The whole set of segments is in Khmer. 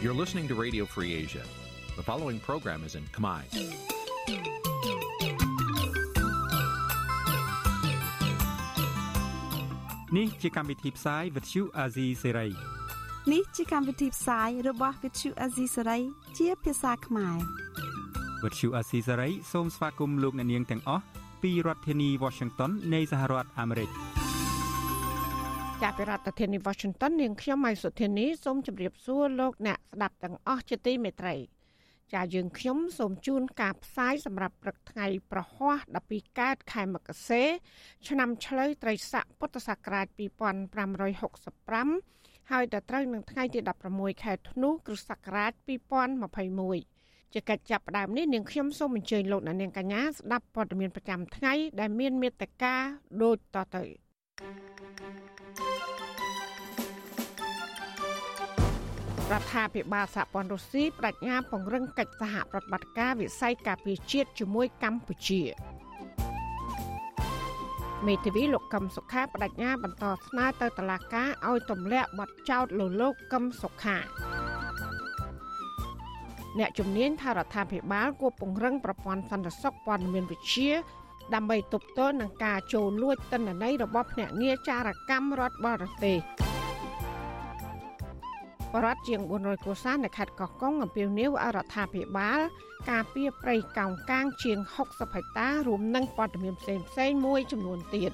You're listening to Radio Free Asia. The following program is in Khmer. Nǐ ជាកម្មវិធីផ្សាយ Vuthu Azizi Serai នេះជាកម្មវិធីផ្សាយរបស់ Vuthu Azizi Serai ជា ភាសាខ្មែរ Vuthu Azizi Serai សូមស្វាគមន៍លោកអ្នកនាងទាំងអស់ពីរដ្ឋធានី Washington នៃសហរដ្ឋអាមេរិកចាប់ពីរដ្ឋធានី Washington នាងខ្ញុំម៉ៃសុធានីសូមជម្រាបសួរលោកអ្នកស្ដាប់ទាំងអស់ជាទីមេត្រីចាយើងខ្ញុំសូមជូនការផ្សាយសម្រាប់ព្រឹកថ្ងៃប្រហ័ស12កើតខែមករាឆ្នាំឆ្លូវត្រីស័កពុទ្ធសករាជ2565ហើយដល់ត្រូវនឹងថ្ងៃទី16ខែធ្នូគ្រិស្តសករាជ2021 ជាកិច្ចចាប់ផ្ដើមនេះនាងខ្ញុំសូមអញ្ជើញលោកអ្នកនាងកញ្ញាស្ដាប់ព័ត៌មានប្រចាំថ្ងៃដែលមានមេត្តាដូចតទៅរដ្ឋាភិបាលសហព័ន្ធរុស្ស៊ីបដិញ្ញាពង្រឹងកិច្ចសហប្រតិបត្តិការវិស័យការពារជាតិជាមួយកម្ពុជាមេធាវីលោកកឹមសុខាបដិញ្ញាបន្តស្នើទៅតុលាការឲ្យទម្លាក់បទចោទលើលោកកឹមសុខា អ្នកជំនាញថារដ្ឋាភិបាលគួរពង្រឹងប្រព័ន្ធសន្តិសុខព័ត៌មានវិទ្យាដើម្បីទប់ទល់នឹងការចូលលួចទិន្នន័យរបស់ភ្នាក់ងារចារកម្មរដ្ឋបរទេសបរដ្ឋជាង400គ្រួសារនៅខេត្តកោះកុងអំពាវនាវឲ្យរដ្ឋាភិបាល ការពារព្រៃកោងកាង ជាង60ហិកតារួមនឹងព័ត៌មានផ្សេងផ្សេងមួយចំនួនទៀត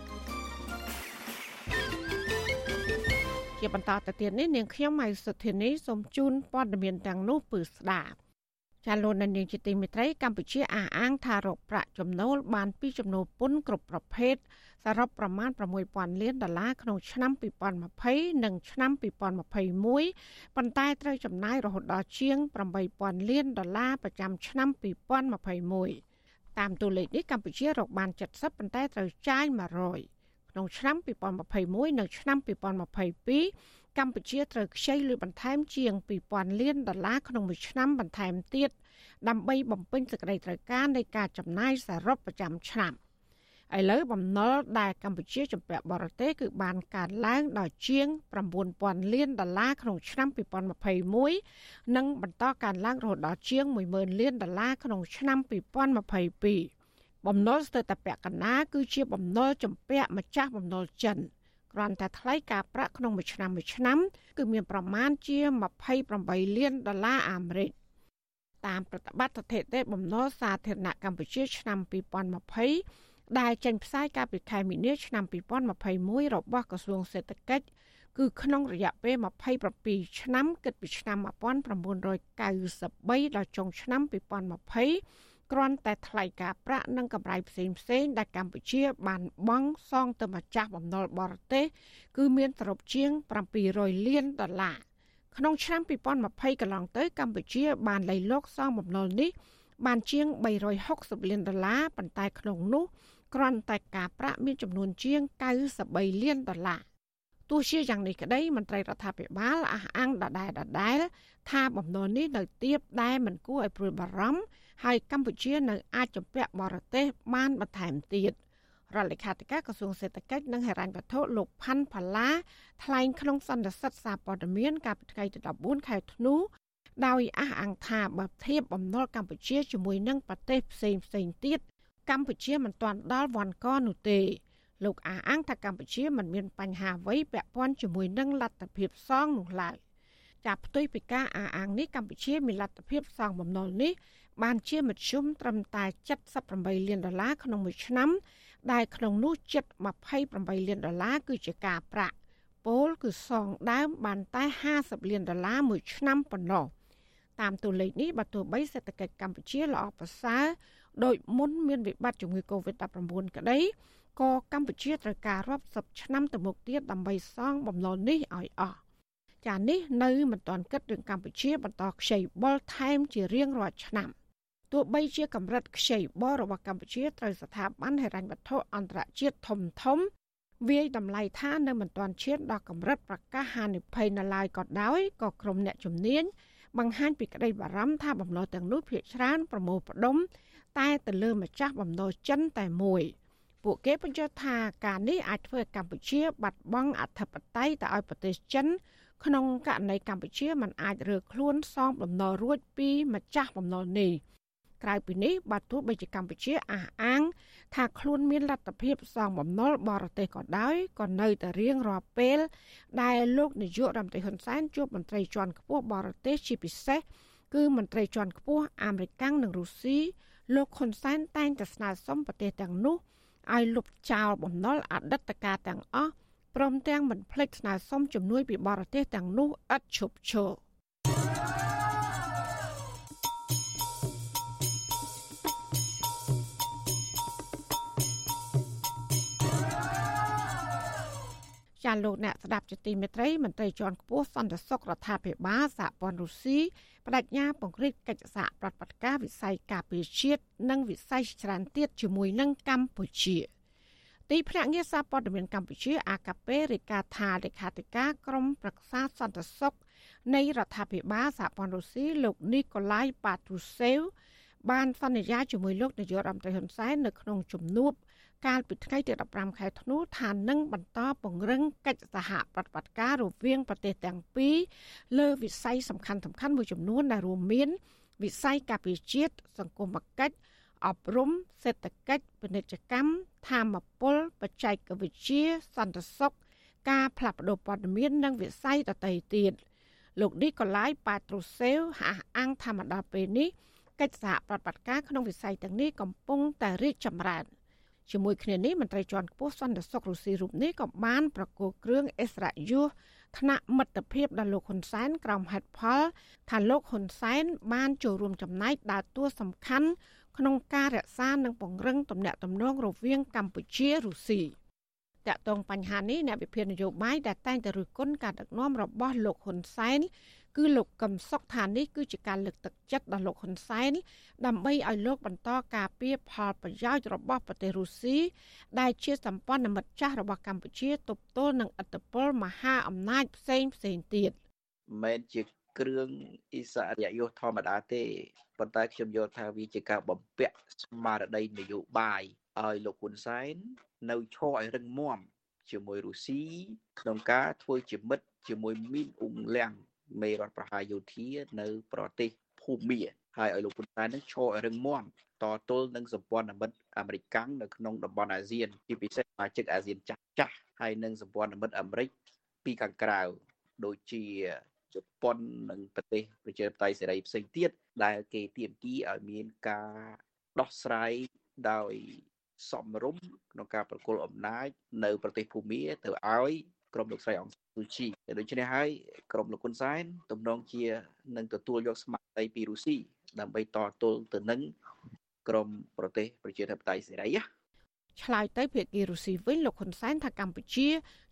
ជាបន្តទៅទៀតនេះនាងខ្ញុំម៉ៃសុធានីសូមជូនព័ត៌មានទាំងនោះពឺស្ដាប់ ចាលោកនាងជាទីមេត្រីកម្ពុជាអះអាងថារកប្រាក់ចំណូលបានពីចំណូលពន្ធគ្រប់ប្រភេទសរុបប្រមាណ6000លានដុល្លារក្នុងឆ្នាំ2020និងឆ្នាំ2021ប៉ុន្តែត្រូវចំណាយរហូតដល់ជាង8000លានដុល្លារប្រចាំឆ្នាំ2021តាមតួលេខនេះកម្ពុជារកបាន70ប៉ុន្តែត្រូវចាយ100ក្នុងឆ្នាំ2021និងឆ្នាំ2022 កម្ពុជាត្រូវខ្ចីលុយបន្ថែមជាង2000លានដុល្លារក្នុងមួយឆ្នាំបន្ថែមទៀតដើម្បីបំពេញសេចក្តីត្រូវការនៃការចំណាយសរុបប្រចាំឆ្នាំឥឡូវបំណុលដែលកម្ពុជាជំពាក់បរទេសគឺបានកើនឡើងដល់ជាង9000លានដុល្លារក្នុងឆ្នាំ2021និងបន្តកើនឡើងរហូតដល់ជាង10000លានដុល្លារក្នុងឆ្នាំ2022បំណុលស្ទើរតែពាក់កណ្ដាលគឺជាបំណុលជំពាក់ម្ចាស់បំណុលចិន គ្រាន់តែថ្លៃការប្រាក់ក្នុងមួយឆ្នាំមួយឆ្នាំ គឺមានប្រមាណជា28លានដុល្លារអាមេរិកតាមប្រតិបត្តិស្ថិតិបំណុលសាធារណៈកម្ពុជាឆ្នាំ2020ដែលចេញផ្សាយកាលពីខែមីនាឆ្នាំ2021របស់ក្រសួងសេដ្ឋកិច្ចគឺក្នុងរយៈពេល27ឆ្នាំគិតពីឆ្នាំ1993ដល់ចុងឆ្នាំ2020 គ្រាន់តែថ្លៃការប្រាក់និងកម្រៃផ្សេងផ្សេងដែលកម្ពុជា បានបង់សងទៅម្ចាស់បំណុលបរទេសគឺមានសរុបជាង700លានដុល្លារក្នុងឆ្នាំ2020កន្លងទៅកម្ពុជា បានលៃលកសងបំណុលនេះ បានជាង360លានដុល្លារប៉ុន្តែក្នុងនោះគ្រាន់តែការប្រាក់មានចំនួនជាង93លានដុល្លារទោះជាយ៉ាងនេះក្តីមន្ត្រីរដ្ឋាភិបាលអះអាងដដែលដដែលថាបំណុលនេះនៅទៀបដែលមិនគួរឲ្យព្រួយបារម្ភ ហើយកម្ពុជានៅអាចជំពាក់បរទេសបានបន្ថែមទៀតរដ្ឋលេខាធិការក្រសួងសេដ្ឋកិច្ចនិងហិរញ្ញវត្ថុលោកផាន់ផាឡាថ្លែងក្នុងសន្និសីទសារព័ត៌មានកាលពីថ្ងៃទី14ខែធ្នូដោយអះអាងថាបើធៀបបំណុលកម្ពុជាជាមួយនឹងប្រទេសផ្សេងផ្សេងទៀតកម្ពុជាមិនទាន់ដល់វ៉ាន់កនោះទេលោកអះអាងថាកម្ពុជាមិនមានបញ្ហាអ្វីពាក់ព័ន្ធជាមួយនឹងលទ្ធភាពសងនោះឡើយចាប់ផ្ទុយពីការអះអាងនេះកម្ពុជាមានលទ្ធភាពសងបំណុលនេះ បានជាមធ្យមត្រឹមតែ78លានដុល្លារក្នុងមួយឆ្នាំ ដែលក្នុងនោះជិត28លានដុល្លារគឺជាការប្រាក់ពលគឺសងដើមបានតែ50លានដុល្លារមួយឆ្នាំប៉ុណ្ណោះតាមតួលេខនេះបើទោះបីសេដ្ឋកិច្ចកម្ពុជាល្អប្រសើរដោយមុនមានវិបត្តិជំងឺ Covid-19 ក្តីក៏កម្ពុជាត្រូវការរាប់សិបឆ្នាំទៅមុខទៀតដើម្បីសងបំណុលនេះឲ្យអស់ចានេះនៅមិនទាន់គិតរឿងកម្ពុជាបន្តខ្ចីបុលថែមជារៀងរាល់ឆ្នាំ ទោះបីជាកម្រិតខ្ចីបុលរបស់កម្ពុជាត្រូវស្ថាប័នហិរញ្ញវត្ថុអន្តរជាតិធំធំវាយតម្លៃថានៅមិនទាន់ឈានដល់កម្រិតប្រកាសហានិភ័យនៅឡើយក៏ដោយក៏ក្រុមអ្នកជំនាញបង្ហាញពីក្តីបារម្ភថាបំណុលទាំងនោះភាគច្រើនប្រមូលផ្ដុំតែទៅលើម្ចាស់បំណុលចិនតែមួយពួកគេបញ្ជាក់ថាការនេះអាចធ្វើឲ្យកម្ពុជាបាត់បង់អធិបតេយ្យទៅឲ្យប្រទេសចិន ក្នុងករណីកម្ពុជាមិនអាចរើខ្លួនសងបំណុលរួចពីម្ចាស់បំណុលនេះ ក្រៅពីនេះបាត់ទោះបីជាកម្ពុជាអះអាង ថាខ្លួនមានលទ្ធភាពសងបំណុលបរទេសក៏ដោយក៏នៅតែរៀងរាល់ពេល ដែលលោកនាយករដ្ឋមន្ត្រីហ៊ុនសែនជួបមន្ត្រីជាន់ខ្ពស់បរទេសជាពិសេសគឺមន្ត្រីជាន់ខ្ពស់អាមេរិកនិងរុស្ស៊ីលោកហ៊ុនសែនតែងតែស្នើសុំប្រទេសទាំងនោះឲ្យលុបចោលបំណុលអតីតកាលទាំងអស់ព្រមទាំងមិនភ្លេចស្នើសុំជំនួយពីបរទេសទាំងនោះឥតឈប់ឈរ ចាលោកអ្នកស្ដាប់ជាទីមេត្រីមន្ត្រីជាន់ខ្ពស់សន្តិសុខរដ្ឋាភិបាលសហព័ន្ធរុស្ស៊ីបដិញ្ញាពង្រីកកិច្ចសហប្រតិបត្តិការវិស័យការពារជាតិនិងវិស័យច្រើនទៀតជាមួយនឹងកម្ពុជាទីភ្នាក់ងារសារព័ត៌មានកម្ពុជាអាកាពេរិកាថាលេខាធិការក្រមប្រឹក្សាសន្តិសុខនៃរដ្ឋាភិបាលសហព័ន្ធរុស្ស៊ីលោកនីកូឡាយប៉ាទ្រូសេវបានសន្យាជាមួយលោកនាយករដ្ឋមន្ត្រីហ៊ុនសែននៅក្នុងជំនួប កាលពីថ្ងៃទី15ខែធ្នូថានឹងបន្តពង្រឹងកិច្ចសហប្រតិបត្តិការរវាងប្រទេសទាំងពីរលើវិស័យសំខាន់សំខាន់មួយចំនួនដែលរួមមានវិស័យការពារជាតិសង្គមគិច្ចអប់រំសេដ្ឋកិច្ចពាណិជ្ជកម្មធម្មពលបច្ចេកវិទ្យាសន្តិសុខការផ្លាស់ប្តូរព័ត៌មាននិងវិស័យដទៃទៀតលោកឌីកូឡាយប៉ាត្រូសេវអះអាងថាមកដល់ពេលនេះកិច្ចសហប្រតិបត្តិការក្នុងវិស័យទាំងនេះកំពុងតែរីកចម្រើន។ ជាមួយគ្នានេះមន្ត្រីជាន់ខ្ពស់សន្តិសុខរុស្ស៊ីរូបនេះក៏បានប្រគល់គ្រឿងអិសរាជយុថ្នាក់មិត្តភាពដល់លោកហ៊ុនសែនក្រោមហេតុផលថាលោកហ៊ុនសែនបានចូលរួមចំណែកដើរតួសំខាន់ក្នុងការរក្សានិងពង្រឹងទំនាក់ទំនងរវាងកម្ពុជារុស្ស៊ីតកតងបញ្ហានេះអ្នកវិភាគនយោបាយដែលតែងតែរិះគន់ការដឹកនាំរបស់លោកហ៊ុនសែន គឺលោកកឹមសុខថានេះគឺជាការលើកទឹកចិត្តដល់លោកហ៊ុនសែនដើម្បីឲ្យលោកបន្តការពារផលប្រយោជន៍របស់ប្រទេសរុស្ស៊ីដែលជាសម្ព័ន្ធមិត្តចាស់របស់កម្ពុជាទប់ទល់នឹងឥទ្ធិពលមហាអំណាចផ្សេងផ្សេងទៀតមិនជាគ្រឿងអ៊ីសារិយយុធម្មតាទេប៉ុន្តែខ្ញុំយល់ថាវាជាការបំពាក់ស្មារតីនយោបាយឲ្យលោកហ៊ុនសែននៅឈរឲ្យរឹងមាំជាមួយរុស្ស៊ីក្នុងការធ្វើជាមិត្តជាមួយមីនអ៊ុងលៀង មេរដ្ឋប្រហារយោធានៅប្រទេសភូមាហើយឲ្យលោកហ៊ុនសែននឹងឈរឲ្យរឹងមាំតទល់នឹងសម្ព័ន្ធមិត្តអាមេរិកនៅក្នុងតំបន់អាស៊ានជាពិសេសសមាជិកអាស៊ានចាស់ចាស់ហើយនឹងសម្ព័ន្ធមិត្តអាមេរិកពីខាងក្រៅដូចជាជប៉ុននិងប្រទេសប្រជាធិបតេយ្យសេរីផ្សេងទៀតដែលគេទាមទារឲ្យមានការដោះស្រាយដោយសមរម្យក្នុងការប្រគល់អំណាចនៅប្រទេសភូមាទៅឲ្យ ក្រុមលោកស្រីអង្គស៊ូជីដូច្នេះហើយក្រុមលោកហ៊ុនសែនទំនងជានឹងទទួលយកស្មារតីពីរុស្ស៊ីដើម្បីតទល់ទៅនឹងក្រុមប្រទេសប្រជាធិបតេយ្យសេរីណាឆ្លើយទៅភាគីរុស្ស៊ីវិញលោកហ៊ុនសែនថាកម្ពុជា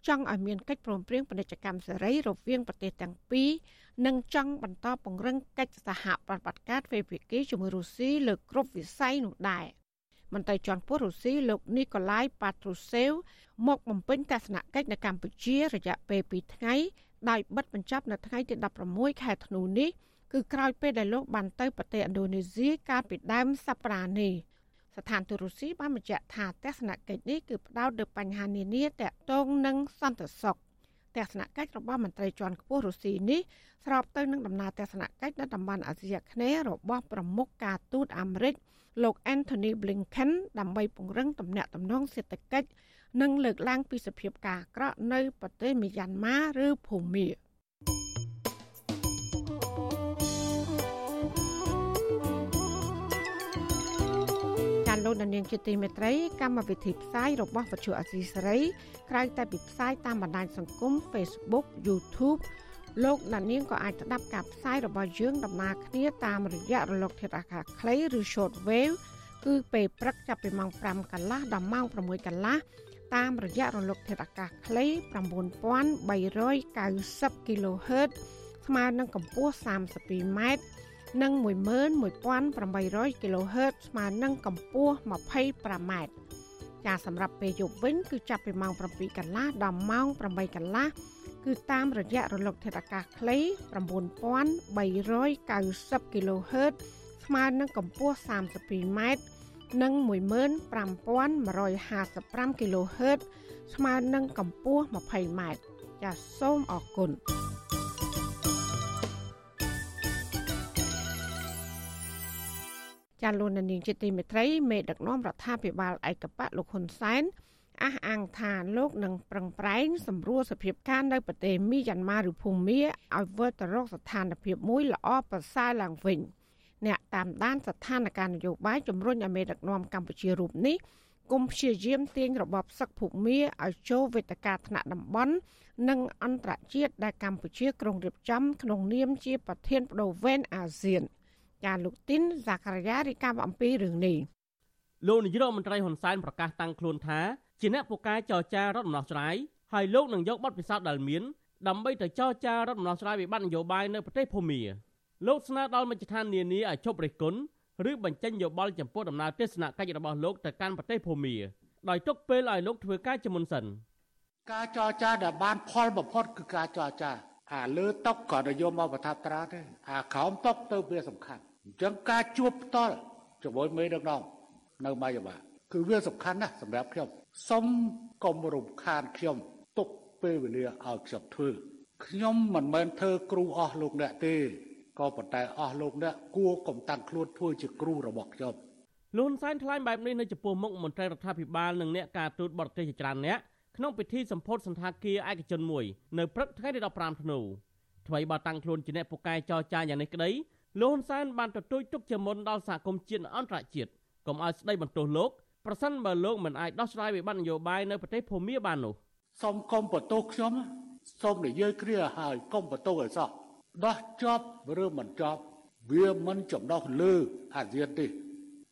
ចង់ឲ្យមានកិច្ចព្រមព្រៀងពាណិជ្ជកម្មសេរីរវាងប្រទេសទាំងពីរនិងចង់បន្តពង្រឹងកិច្ចសហប្រតិបត្តិការទ្វេភាគីជាមួយរុស្ស៊ីលើគ្រប់វិស័យនោះដែរ។ មន្ត្រីជាន់ខ្ពស់រុស្ស៊ីលោកនីកូឡាយប៉ាត្រូសេវមកបំពេញទស្សនកិច្ចនៅកម្ពុជារយៈពេល2ថ្ងៃដោយបិទបញ្ចប់នៅថ្ងៃទី16ខែធ្នូនេះគឺក្រោយពេលដែលលោកបានទៅប្រទេសឥណ្ឌូនេស៊ីកាលពីដើមសប្តាហ៍នេះស្ថានទូតរុស្ស៊ីបានបញ្ជាក់ថាទស្សនកិច្ចនេះគឺផ្ដោតលើបញ្ហានានាទាក់ទងនឹងសន្តិសុខ ទស្សនកិច្ចរបស់មន្ត្រីជាន់ខ្ពស់រុស្ស៊ីនេះស្របទៅនឹងដំណើរទស្សនកិច្ចនៅតំបន់អាស៊ីអាគ្នេយ៍របស់ប្រមុខការទូតអាមេរិកលោក Anthony Blinken ដើម្បីពង្រឹងទំនាក់ទំនងសេដ្ឋកិច្ចនិងលើកឡើងពីសភាពការអាក្រក់នៅប្រទេសមីយ៉ាន់ម៉ាឬភូមាា លោកនាងជាទីមេត្រីកម្មវិធីផ្សាយរបស់វិទ្យុអសីសេរីក្រៅតែពីផ្សាយតាមបណ្ដាញសង្គម Facebook YouTube លោកអ្នកនាងក៏អាចស្ដាប់ការផ្សាយរបស់យើងដំណើរគ្នាតាមរយៈរលកធាតុអាកាសខ្លីឬ short wave គឺពេលព្រឹកចាប់ពីម៉ោង5កន្លះដល់ម៉ោង6កន្លះតាមរយៈរលកធាតុអាកាសខ្លី9390 kHz ស្មើនឹងកម្ពស់ 32m និង11800 kHz ស្មើនឹងកម្ពស់ 25m ចាសម្រាប់ពេលយប់វិញគឺចាប់ពីម៉ោង7កន្លះដល់ម៉ោង8កន្លះគឺតាមរយៈរលកធាតុអាកាសខ្លី9390 kHz ស្មើនឹងកម្ពស់ 32ម៉ែត្រនិង15155 kHz ស្មើនឹងកម្ពស់ 20m ចាសសូមអរគុណ ចាលោកនាងជាទីមេត្រីមេដឹកនាំរដ្ឋាភិបាលឯកបៈលោកហ៊ុនសែនអះអាងថាលោកនឹងប្រឹងប្រែងសម្រួលសភាពការនៅប្រទេសមីយ៉ាន់ម៉ាឬភូមាឲ្យវិលទៅរកស្ថានភាពមួយល្អប្រសើរឡើងវិញអ្នកតាមដានស្ថានភាពនយោបាយជំរុញឲ្យមេដឹកនាំកម្ពុជារូបនេះគុំព្យាយាមទាញរបបសឹកភូមាឲ្យចូលវេទិកាថ្នាក់តំបន់និងអន្តរជាតិដែលកម្ពុជាក្រុងរៀបចំក្នុងនាមជាប្រធានបដូវវេនអាស៊ាន ចាលោកទីនសាករាយារីកាអំពីរឿងនេះលោកនាយរដ្ឋមន្ត្រីហ៊ុនសែនប្រកាសតាំងខ្លួនថាជាអ្នកពូកែចរចារដ្ឋដំណោះស្រាយហើយលោកនឹងយកបទពិសោធន៍ដែលមានដើម្បីទៅចរចារដ្ឋដំណោះស្រាយវិបត្តិនយោបាយនៅប្រទេសភូមាលោកស្នើដល់មជ្ឈដ្ឋាននានាឲ្យជប់រិះគន់ឬបញ្ចេញយោបល់ចំពោះដំណើរទស្សនកិច្ចរបស់លោកទៅកាន់ប្រទេសភូមាដោយទុកពេលឲ្យលោកធ្វើការជាមុនសិនការចរចាដែលបានផលបំផុតគឺការចរចាអាលើតុកក៏និយមមកប្រថាប់ត្រាទេអាក្រោមតុកទៅវាសំខាន់ អញ្ចឹងការជួបផ្ទាល់ជាមួយមេដឹកនាំនៅម៉ៃយ៉ាបាគឺវាសំខាន់ណាស់សម្រាប់ខ្ញុំសុំកុំរំខានខ្ញុំទុកពេលវេលាឲ្យខ្ញុំធ្វើខ្ញុំមិនមែនធ្វើគ្រូអស់លោកអ្នកទេក៏ប៉ុន្តែអស់លោកអ្នកគួរកុំតាំងខ្លួនធ្វើជាគ្រូរបស់ខ្ញុំលូនសែនថ្លែងបែបនេះនៅចំពោះមុខមន្ត្រីរដ្ឋាភិបាលនិងអ្នកការទូតបរទេសជាច្រើនអ្នកក្នុងពិធីសម្ពោធសន្តាគារឯកជនមួយនៅព្រឹកថ្ងៃទី15ធ្នូថ្មីបើតាំងខ្លួនជាអ្នកពូកែចរចាយ៉ាងនេះក្តី លូនសែនបានទទូចទុកជាមុនដល់សហគមន៍ជាតិអន្តរជាតិកុំឲ្យស្ដីបន្ទោសលោកប្រសិនបើលោកមិនអាចដោះស្រាយវិបត្តិនយោបាយនៅប្រទេសភូមាបាននោះសូមកុំបន្ទោសខ្ញុំសូមនិយាយគ្រាហើយកុំបន្ទោសឲ្យសោះដោះចប់ឬមិនចប់វាមិនចំណោះលើអាស៊ានទេ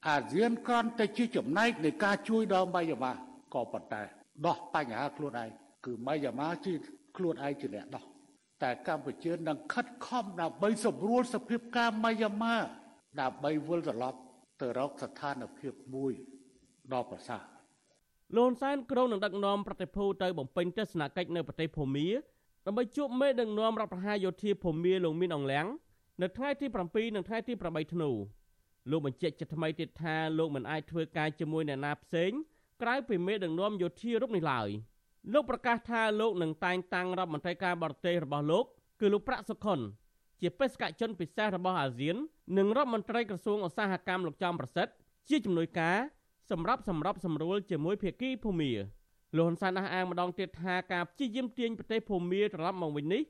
អាស៊ានគ្រាន់តែជាចំណែកនៃការជួយដល់ម៉ៃយ៉ាម៉ាក៏ប៉ុន្តែដោះបញ្ហាខ្លួនឯងគឺម៉ៃយ៉ាម៉ាជាខ្លួនឯងជាអ្នកដោះ តែកម្ពុជានឹងខិតខំដើម្បីសម្រួលសភាពការម៉ៃយ៉ាម៉ាដើម្បីវិលត្រឡប់ទៅរកស្ថានភាពមួយដ៏ប្រសើរលន់សែនក្រុងនឹងដឹកនាំប្រតិភូទៅបំពេញទស្សនកិច្ចនៅប្រទេសភូមាដើម្បីជួបមេដឹកនាំរដ្ឋប្រហារយោធាភូមាលោកមានអង្លាំងនៅថ្ងៃទី7និងថ្ងៃទី8ធ្នូលោកបញ្ជាក់ជាថ្មីទៀតថាលោកមិនអាចធ្វើការជាមួយអ្នកណាផ្សេងក្រៅពីមេដឹកនាំយោធារូបនេះឡើយ លោកប្រកាសថាលោកនឹងតែងតាំងរដ្ឋមន្ត្រីការបរទេសរបស់លោកគឺលោកប្រាក់សុខុនជាបេសកជនពិសេសរបស់អាស៊ាន និងរដ្ឋមន្ត្រីក្រសួងឧស្សាហកម្មលោកចំប្រសិទ្ធជាជំនួយការសម្រាប់សម្របសម្រួលជាមួយភាគីភូមាលោកហ៊ុនសែនអះអាងម្ដងទៀតថាការព្យាយាមទាញប្រទេសភូមាត្រឡប់មកវិញនេះ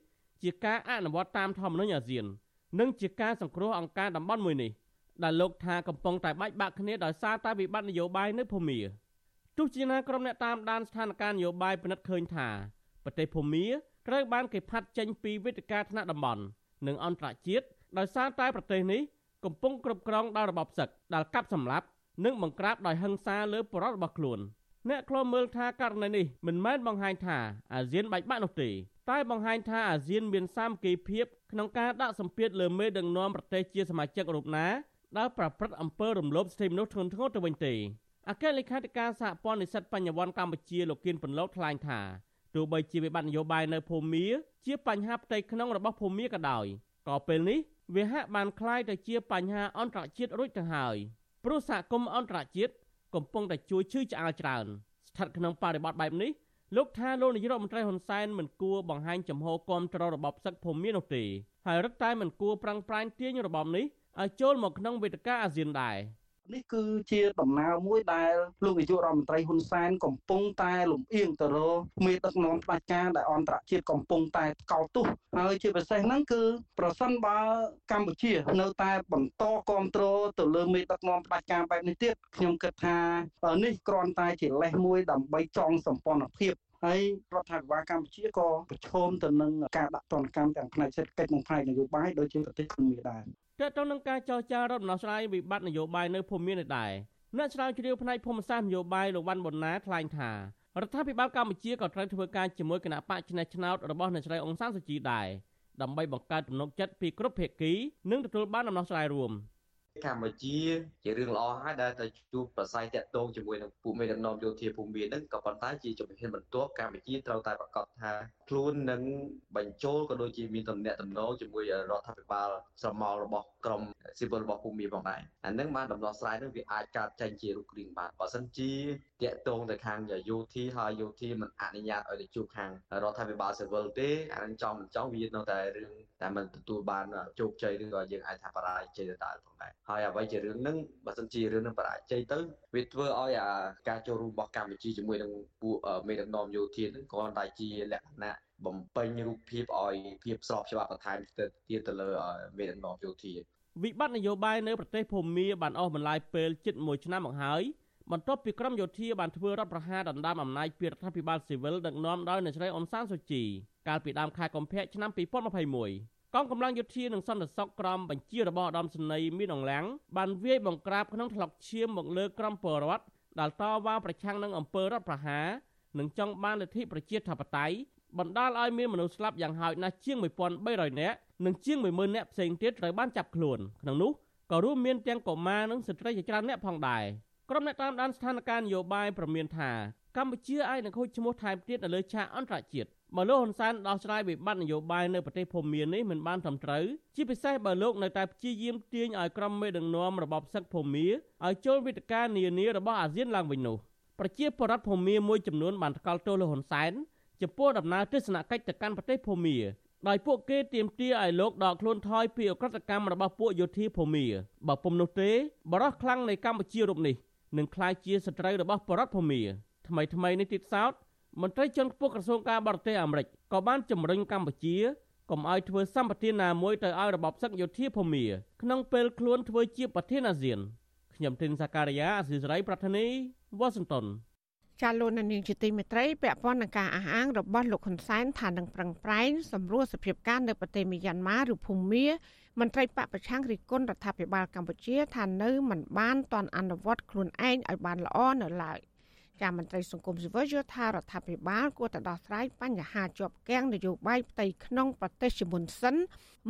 ជាការអនុវត្តតាមធម្មនុញ្ញអាស៊ាន និងជាការសង្គ្រោះអង្គការតំបន់មួយនេះដែលលោកថាកំពុងតែបែកបាក់គ្នាដោយសារតែវិបត្តិនយោបាយនៅភូមា ទោះជាណាក្រុមអ្នកតាមដានស្ថានភាពនយោបាយពិនិត្យឃើញថាប្រទេសភូមាត្រូវបានគេផាត់ចេញពីវេទិកាថ្នាក់តំបន់និងអន្តរជាតិដោយសារតែប្រទេសនេះកំពុងគ្រប់គ្រងដោយរបបសឹកដែលកាប់សម្លាប់និងបង្ក្រាបដោយហិង្សាលើបរិវត្តរបស់ខ្លួនអ្នកខ្លមើលថាករណីនេះមិនមែនបង្ហាញថាអាស៊ានបែកបាក់នោះទេតែបង្ហាញថាអាស៊ានមានសាមគ្គីភាពក្នុងការដាក់សម្ពាធលើមេដឹកនាំប្រទេសជាសមាជិករូបណាដែលប្រព្រឹត្តអំពើរំលោភសិទ្ធិមនុស្សធ្ងន់ធ្ងរទៅវិញទេ អគ្គលេខាធិការសហព័ន្ធនិស្សិតបញ្ញវន្តកម្ពុជាលោកគៀនពន្លកថ្លែងថាទោះបីជាវិបត្តិនយោបាយនៅភូមាជាបញ្ហាផ្ទៃក្នុងរបស់ភូមាក៏ដោយក៏ពេលនេះវាហាក់បានคล้ายទៅជាបញ្ហាអន្តរជាតិរួចទៅហើយព្រោះសហគមន៍អន្តរជាតិកំពុងតែជួយឈឺឆ្អាលច្រើនស្ថិតក្នុងបរិបទបែបនេះលោកថាលោកនាយរដ្ឋមន្ត្រីហ៊ុនសែនមិនគួរបង្ហាញចំហគាំទ្ររបបសឹកភូមិនោះទេហើយរឹតតែមិនគួរប្រឹងប្រែងទាញរបបនេះឲ្យចូលមកក្នុងវេទិកាអាស៊ានដែរ នេះគឺជាដំណើរមួយដែលលោកនាយករដ្ឋមន្ត្រីហ៊ុនសែនកំពុងតែលំអៀងទៅរកមេដឹកនាំផ្ដាច់ការដែលអន្តរជាតិកំពុងតែកោតទោសហើយជាពិសេសហ្នឹងគឺប្រសិនបើកម្ពុជា នៅតែបន្តគ្រប់គ្រងទៅលើមេដឹកនាំផ្ដាច់ការបែបនេះទៀតខ្ញុំគិតថានេះគ្រាន់តែជាលេសមួយដើម្បីចងសម្ព័ន្ធភាពហើយរដ្ឋាភិបាលកម្ពុជាក៏ប្រឈមទៅនឹងការដាក់ទណ្ឌកម្មទាំងផ្នែកសេដ្ឋកិច្ចនិងផ្នែកនយោបាយដូចជាប្រទេសកម្ពុជាដែរ ទាក់ទងនឹងការចរចារដ្ឋដំណោះស្រាយវិបត្តិនយោបាយនៅភូមិមាននេះដែរអ្នកស្រាវជ្រាវផ្នែកភូមិសាស្ត្រនយោបាយលោកវ៉ាន់ប៊ុនណាថ្លែងថារដ្ឋាភិបាលកម្ពុជាក៏ត្រូវធ្វើការជាមួយគណៈបកឆ្នះឆ្នោតរបស់អ្នកស្រីអង្សានសុជីដែរដើម្បីបង្កើតទំនុកចិត្តពីគ្រប់ភាគីនិងទទួលបានដំណោះស្រាយរួម កម្ពុជាជារឿងល្អហើយដែលទៅជួបប្រស័យតាក់ទងជាមួយនឹងពួកមេដឹកនាំយោធាភូមិនឹងក៏ប៉ុន្តែជាជំហានបន្ទាប់កម្ពុជាត្រូវតែប្រកាសថាខ្លួននឹងបញ្ចូលក៏ដូចជាមានតំណែងតំណងជាមួយរដ្ឋាភិបាលស្រមោលរបស់ក្រមស៊ីវិលរបស់ភូមិផងដែរអានឹងបានដំណោះស្រាយនឹងវាអាចកើតចេញជារូបរាងបានបើសិនជាតាក់ទងទៅខាងយោធាហើយយោធាមិនអនុញ្ញាតឲ្យទៅជួបខាងរដ្ឋាភិបាលស៊ីវិលទេអានឹងចង់មិនចង់វានៅតែរឿងតែមិនទទួលបានជោគជ័យឬក៏យើងអាចថាបរាជ័យទៅដល់ផងដែរហើយអ្វីជារឿងហ្នឹងបើសិនជារឿងហ្នឹងបរាជ័យទៅវាធ្វើឲ្យអាការចូលរួមរបស់កម្ពុជាជាមួយនឹងពួកមេដឹកនាំយោធាហ្នឹងគ្រាន់តែជាលក្ខណៈបំពេញរូបភាពឲ្យភាពស្របច្បាប់បន្ថែមទៅទៀតទៅលើមេដឹកនាំយោធាវិបត្តិនយោបាយនៅប្រទេសភូមាបានអស់បន្លាយពេលជិត1ឆ្នាំមកហើយបន្ទាប់ពីក្រមយោធាបានធ្វើរដ្ឋប្រហារដណ្ដើមអំណាចពីរដ្ឋាភិបាលស៊ីវិលដឹកនាំដោយអ្នកស្រីអ៊ុនសានស៊ូជីកាលពីដើមខែកុម្ភៈឆ្នាំ2021 កងកម្លាំងយោធានិងសន្តិសុខក្រមបញ្ជារបស់ឧត្តមសេនីយ៍មានអង្លាំងបានវាយបង្ក្រាបក្នុងថ្លុកឈាមមកលើក្រមពលរដ្ឋដែលតវ៉ាប្រឆាំងនឹងអំពើរដ្ឋប្រហារនិងចង់បានលទ្ធិប្រជាធិបតេយ្យបណ្ដាលឲ្យមានមនុស្សស្លាប់យ៉ាងហោចណាស់ជាង1300នាក់និងជាង10000នាក់ផ្សេងទៀតត្រូវបានចាប់ខ្លួនក្នុងនោះក៏រួមមានទាំងកុមារនិងស្ត្រីជាច្រើនអ្នកផងដែរក្រុមអ្នកតាមដានស្ថានភាពនយោបាយប្រមានថាកម្ពុជាអាចនឹងខូចឈ្មោះថែមទៀតនៅលើឆាកអន្តរជាតិ បើលោកហ៊ុនសែនដោះស្រាយវិបត្តិនយោបាយនៅប្រទេសភូមានេះមិនបានត្រឹមត្រូវជាពិសេសបើលោកនៅតែព្យាយាមទាញឲ្យក្រុមមេដឹកនាំរបបសឹកភូមាឲ្យចូលវិធាននានារបស់អាស៊ានឡើងវិញនោះប្រជាពលរដ្ឋភូមាមួយចំនួនបានថ្កោលទោសលោកហ៊ុនសែនចំពោះដំណើរទស្សនកិច្ចទៅកាន់ប្រទេសភូមាដោយពួកគេទាមទារឲ្យលោកដកខ្លួនថយពីអក្រកម្មរបស់ពួកយោធាភូមាបើពុំនោះទេបរិះខ្លាំងនៃកម្ពុជារូបនេះនឹងក្លាយជាសត្រូវរបស់បរដ្ឋភូមាថ្មីថ្មីនេះទៀតសោត មន្ត្រីជាន់ខ្ពស់ក្រសួងការបរទេសអាមេរិកក៏បានជំរុញកម្ពុជាកុំឲ្យធ្វើសម្បទានណាមួយទៅឲ្យរបបសឹកយោធាភូមាក្នុងពេលខ្លួនធ្វើជាប្រធានអាស៊ានខ្ញុំធីនសាការីយ៉ាអស៊ីសេរីប្រធានីវ៉ាស៊ីនតោនចាលោកនាងជាទីមេត្រីពាក់ព័ន្ធនឹងការអះអាងរបស់លោកហ៊ុនសែនថានឹងប្រឹងប្រែងសម្រួលសភាពការនៅប្រទេសមីយ៉ាន់ម៉ាឬភូមាមន្ត្រីបកប្រឆាំងរិះគន់រដ្ឋាភិបាលកម្ពុជាថានៅមិនបានទាន់អនុវត្តខ្លួនឯងឲ្យបានល្អនៅឡើយ ការមន្ត្រីសង្គមស៊ីវិលយល់ថារដ្ឋាភិបាលគួរតែដោះស្រាយបញ្ហាជាប់គាំងនយោបាយផ្ទៃក្នុងប្រទេសជាមុនសិន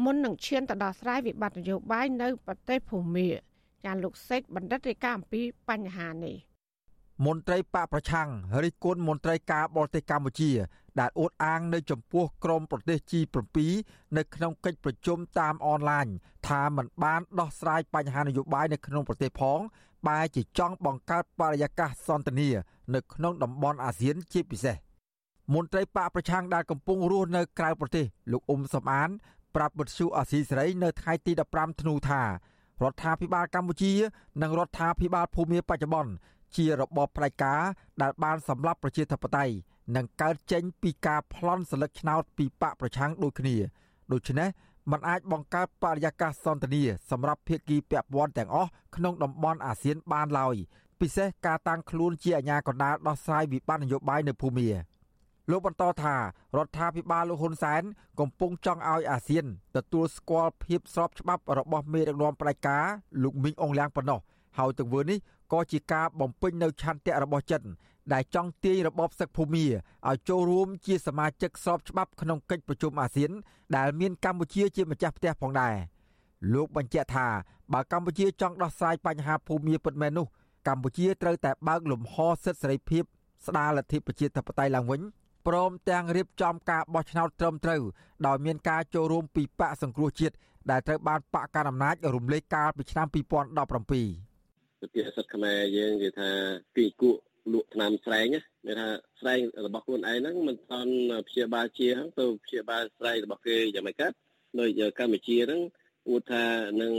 មុននឹងឈានទៅដោះស្រាយវិបត្តិនយោបាយនៅប្រទេសភូមាចាលោកសេកបណ្ឌិតរាយការណ៍អំពីបញ្ហានេះមន្ត្រីបកប្រឆាំងរិះគន់មន្ត្រីការបរទេសកម្ពុជា ដែលអួតអាងនៅចំពោះក្រមប្រទេស G7 នៅក្នុងកិច្ចប្រជុំតាមអនឡាញថាมันបានដោះស្រាយបញ្ហានយោបាយនៅក្នុងប្រទេសផងបែរជាចង់បង្កើតបរិយាកាសសន្តិនិកនៅក្នុងតំបន់អាស៊ានជាពិសេសមន្ត្រីបកប្រឆាំងដែលកំពុងរស់នៅក្រៅប្រទេសលោកអ៊ុំសំអាន ប្រាប់វិទ្យុអាស៊ីសេរីនៅថ្ងៃទី15ធ្នូថារដ្ឋាភិបាលកម្ពុជា និងរដ្ឋាភិបាលភូមាបច្ចុប្បន្នជារបបផ្ដាច់ការដែលបានសម្លាប់ប្រជាធិបតេយ្យ និងកើតចេញពីការប្លន់សិលឹកឆ្នោតពីបកប្រឆាំងដូចគ្នាដូច្នេះมันអាចបង្កើតបរិយាកាសសន្តិនិកសម្រាប់ភាគីពាក់ព័ន្ធទាំងអស់ក្នុងតំបន់អាស៊ានបានឡើយពិសេសការតាំងខ្លួនជាអាជ្ញាកណ្ដាលដោះស្រាយវិបត្តិនយោបាយនៅភូមាលោកបន្តថារដ្ឋាភិបាលលោកហ៊ុនសែនកំពុងចង់ឲ្យអាស៊ានទទួលស្គាល់ភាពស្របច្បាប់របស់មេដឹកនាំផ្ដាច់ការលោកមីងអងលៀងប៉ុណ្ណោះហើយទង្វើនេះក៏ជាការបំពេញនៅឆន្ទៈរបស់ចិន ដែលចង់ទាញរបបសឹកភូមាឲ្យចូលរួមជាសមាជិកស្របច្បាប់ក្នុងកិច្ចប្រជុំអាស៊ាន ដែលមានកម្ពុជាជាម្ចាស់ផ្ទះផងដែរលោកបញ្ជាក់ថាបើកម្ពុជាចង់ដោះស្រាយបញ្ហាភូមាពិតមែននោះកម្ពុជាត្រូវតែបើកលំហសិទ្ធិសេរីភាពស្ដារលទ្ធិប្រជាធិបតេយ្យឡើងវិញព្រមទាំងរៀបចំការបោះឆ្នោតត្រឹមត្រូវដោយមានការចូលរួមពីបកសង្គ្រោះជាតិដែលត្រូវបានបកកណ្ដាលអំណាចរំលែកកាលពីឆ្នាំ2017សុភាសិតខ្មែរយើងនិយាយថាពីគក់ លក់ថ្នាំស្រែងមានថាស្រែងរបស់ខ្លួនឯងហ្នឹងមិនថនព្យាបាលជាហ្នឹងទៅព្យាបាលស្រែងរបស់គេយ៉ាងម៉េចកើតនៅកម្ពុជាហ្នឹងគួរថានឹង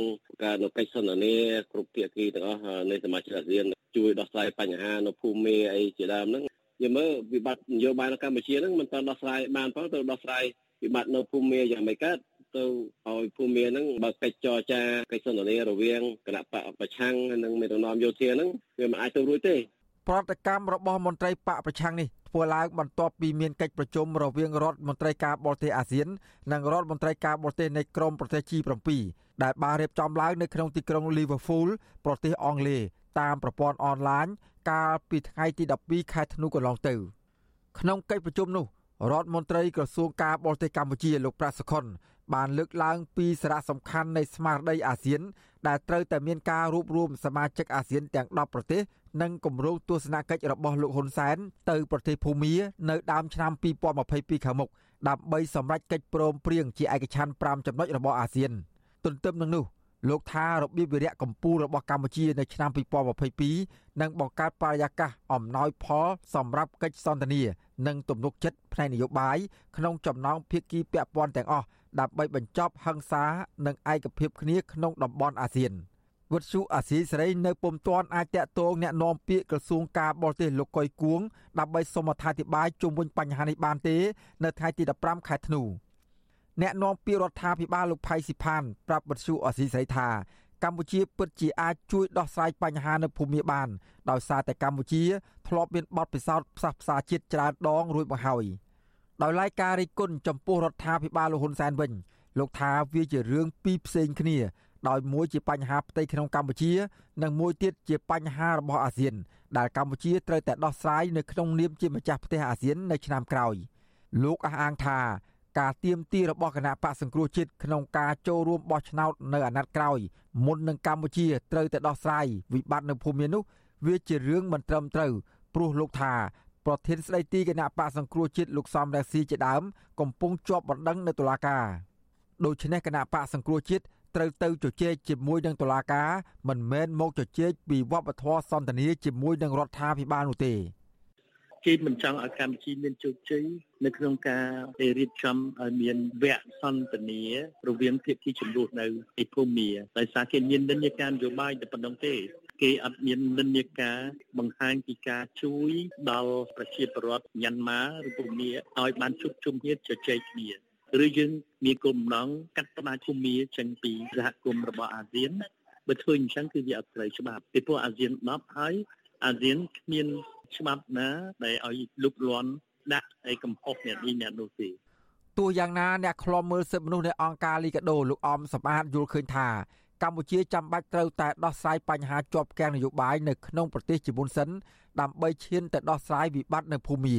ការនៅកិច្ចសន្ទនាគ្រប់ភាគីទាំងអស់នៃសមាជិកអាស៊ានជួយដោះស្រាយបញ្ហានៅភូមិមេអីជាដើមហ្នឹងយើងមើលវិបត្តិនយោបាយនៅកម្ពុជាហ្នឹងមិនទាន់ដោះស្រាយបានផងទៅដោះស្រាយវិបត្តិនៅភូមិមេយ៉ាងម៉េចកើតទៅឲ្យភូមិហ្នឹងបើកិច្ចចរចាកិច្ចសន្ទនារវាងគណៈបកប្រឆាំងនិងមេដឹកនាំយោធាហ្នឹងវាមិនអាចទៅរួចទេ ប្រតិកម្មរបស់មន្ត្រីបកប្រឆាំងនេះធ្វើឡើងបន្ទាប់ពីមានកិច្ចប្រជុំរវាងរដ្ឋមន្ត្រីការបរទេសអាស៊ាន និងរដ្ឋមន្ត្រីការបរទេសនៃក្រមប្រទេស G7 ដែលបានរៀបចំឡើងនៅក្នុងទីក្រុង Liverpool ប្រទេសអង់គ្លេសតាមប្រព័ន្ធអនឡាញកាលពីថ្ងៃទី12ខែធ្នូកន្លងទៅ ក្នុងកិច្ចប្រជុំនោះរដ្ឋមន្ត្រីក្រសួងការបរទេសកម្ពុជាលោកប្រាក់សុខុនបានលើកឡើងពីសារៈសំខាន់នៃស្មារតីអាស៊ាន ដែលត្រូវតែមានការរួបរวมសមាជិកអាស៊ានទាំង10ប្រទេសនិងគម្រោងទស្សនកិច្ចរបស់លោកហ៊ុនសែនទៅប្រទេសភូមានៅដើមឆ្នាំ2022ខាងមុខដើម្បីសម្រេចកិច្ចព្រមព្រៀងជាឯកច្ឆន្ទ5ចំណុចរបស់អាស៊ាន ទន្ទឹមនឹងនោះលោកថារបៀបវិរៈកម្ពុជារបស់កម្ពុជានៅឆ្នាំ2022នឹងបង្កើតបរិយាកាសអំណោយផលសម្រាប់កិច្ចសន្ទនា និងទំនុកចិត្តផ្នែកនយោបាយក្នុងចំណោមភាគីពាក់ព័ន្ធទាំងអស់ ដើម្បីបញ្ចប់ហិង្សានិងឯកភាពគ្នាក្នុងតំបន់អាស៊ានវត្តជូអាស៊ីសេរីនៅពុំទាន់អាចតាក់ទងแนะនាំពាក្យក្រសួងការបរទេសលោកកុយគួងដើម្បីសូមអធិប្បាយជុំវិញបញ្ហានេះបានទេនៅថ្ងៃទី15ខែធ្នូអ្នកនាំពាក្យរដ្ឋាភិបាលលោកផៃស៊ីផានប្រាប់វត្តជូអាស៊ីសេរីថាកម្ពុជាពិតជាអាចជួយដោះស្រាយបញ្ហានៅភូមិបានដោយសារតែកម្ពុជាធ្លាប់មានបទពិសោធន៍ផ្សះផ្សាជាតិច្រើនដងរួចមកហើយ ដោយឡែកការរិះគន់ចំពោះរដ្ឋាភិបាលលោកហ៊ុនសែនវិញលោកថាវាជារឿងពីរផ្សេងគ្នា ដោយមួយជាបញ្ហាផ្ទៃក្នុងកម្ពុជា និងមួយទៀតជាបញ្ហារបស់អាស៊ាន ដែលកម្ពុជាត្រូវតែដោះស្រាយនៅក្នុងនាមជាម្ចាស់ផ្ទះអាស៊ាននៅឆ្នាំក្រោយលោកអះអាងថាការទៀមទីរបស់គណៈបកសង្គ្រោះជាតិក្នុងការចូលរួមបោះឆ្នោតនៅអាណត្តិក្រោយមុននឹងកម្ពុជាត្រូវតែដោះស្រាយវិបត្តិនៅភូមិមាននោះវាជារឿងមិនត្រឹមត្រូវព្រោះលោកថា ប្រធានស្ដីទីគណៈបកសង្គ្រោះជាតិលោកសំរងស៊ីជាដើមកំពុងជាប់បណ្ដឹងនៅតុលាការដូច្នេះគណៈបកសង្គ្រោះជាតិត្រូវទៅជជែកជាមួយនឹងតុលាការមិនមែនមកជជែកពីវប្បធម៌សន្តានាជាមួយនឹងរដ្ឋាភិបាលនោះទេគេមិនចង់ឲ្យកម្ពុជាមានជោគជ័យនៅក្នុងការរៀបចំឲ្យមានវគ្គសន្ទនារវាងភាគីចំនួននៅឯភូមិដោយសារគេមាននិន្នាការនយោបាយតែប៉ុណ្្នឹងទេ គេអត់មាននិន្នាការបង្ហាញពីការជួយដល់ប្រជាពលរដ្ឋញ៉ាន់ម៉ាឬភូមិឲ្យបានជួបជុំគ្នាជជែកគ្នាឬយើងមានគោលបំណងកាត់ផ្តាច់ភូមិចេញពីសហគមន៍របស់អាស៊ានបើធ្វើអញ្ចឹងគឺវាអត់ត្រូវច្បាប់ពីព្រោះអាស៊ាន10ហើយអាស៊ានគ្មានច្បាប់ណាដែលឲ្យលុបលាន់ដាក់ឯកំហុសអ្នកនេះអ្នកនោះទេទោះយ៉ាងណាអ្នកខ្លំមើលសិទ្ធិមនុស្សនៃអង្គការលីកាដូលោកអំសម្បត្តិយល់ឃើញថា កម្ពុជាចាំបាច់ត្រូវតែដោះស្រាយបញ្ហាជាប់គាំងនយោបាយនៅក្នុងប្រទេសជាមុនសិនដើម្បីឈានទៅដោះស្រាយវិបត្តិនៅភូមា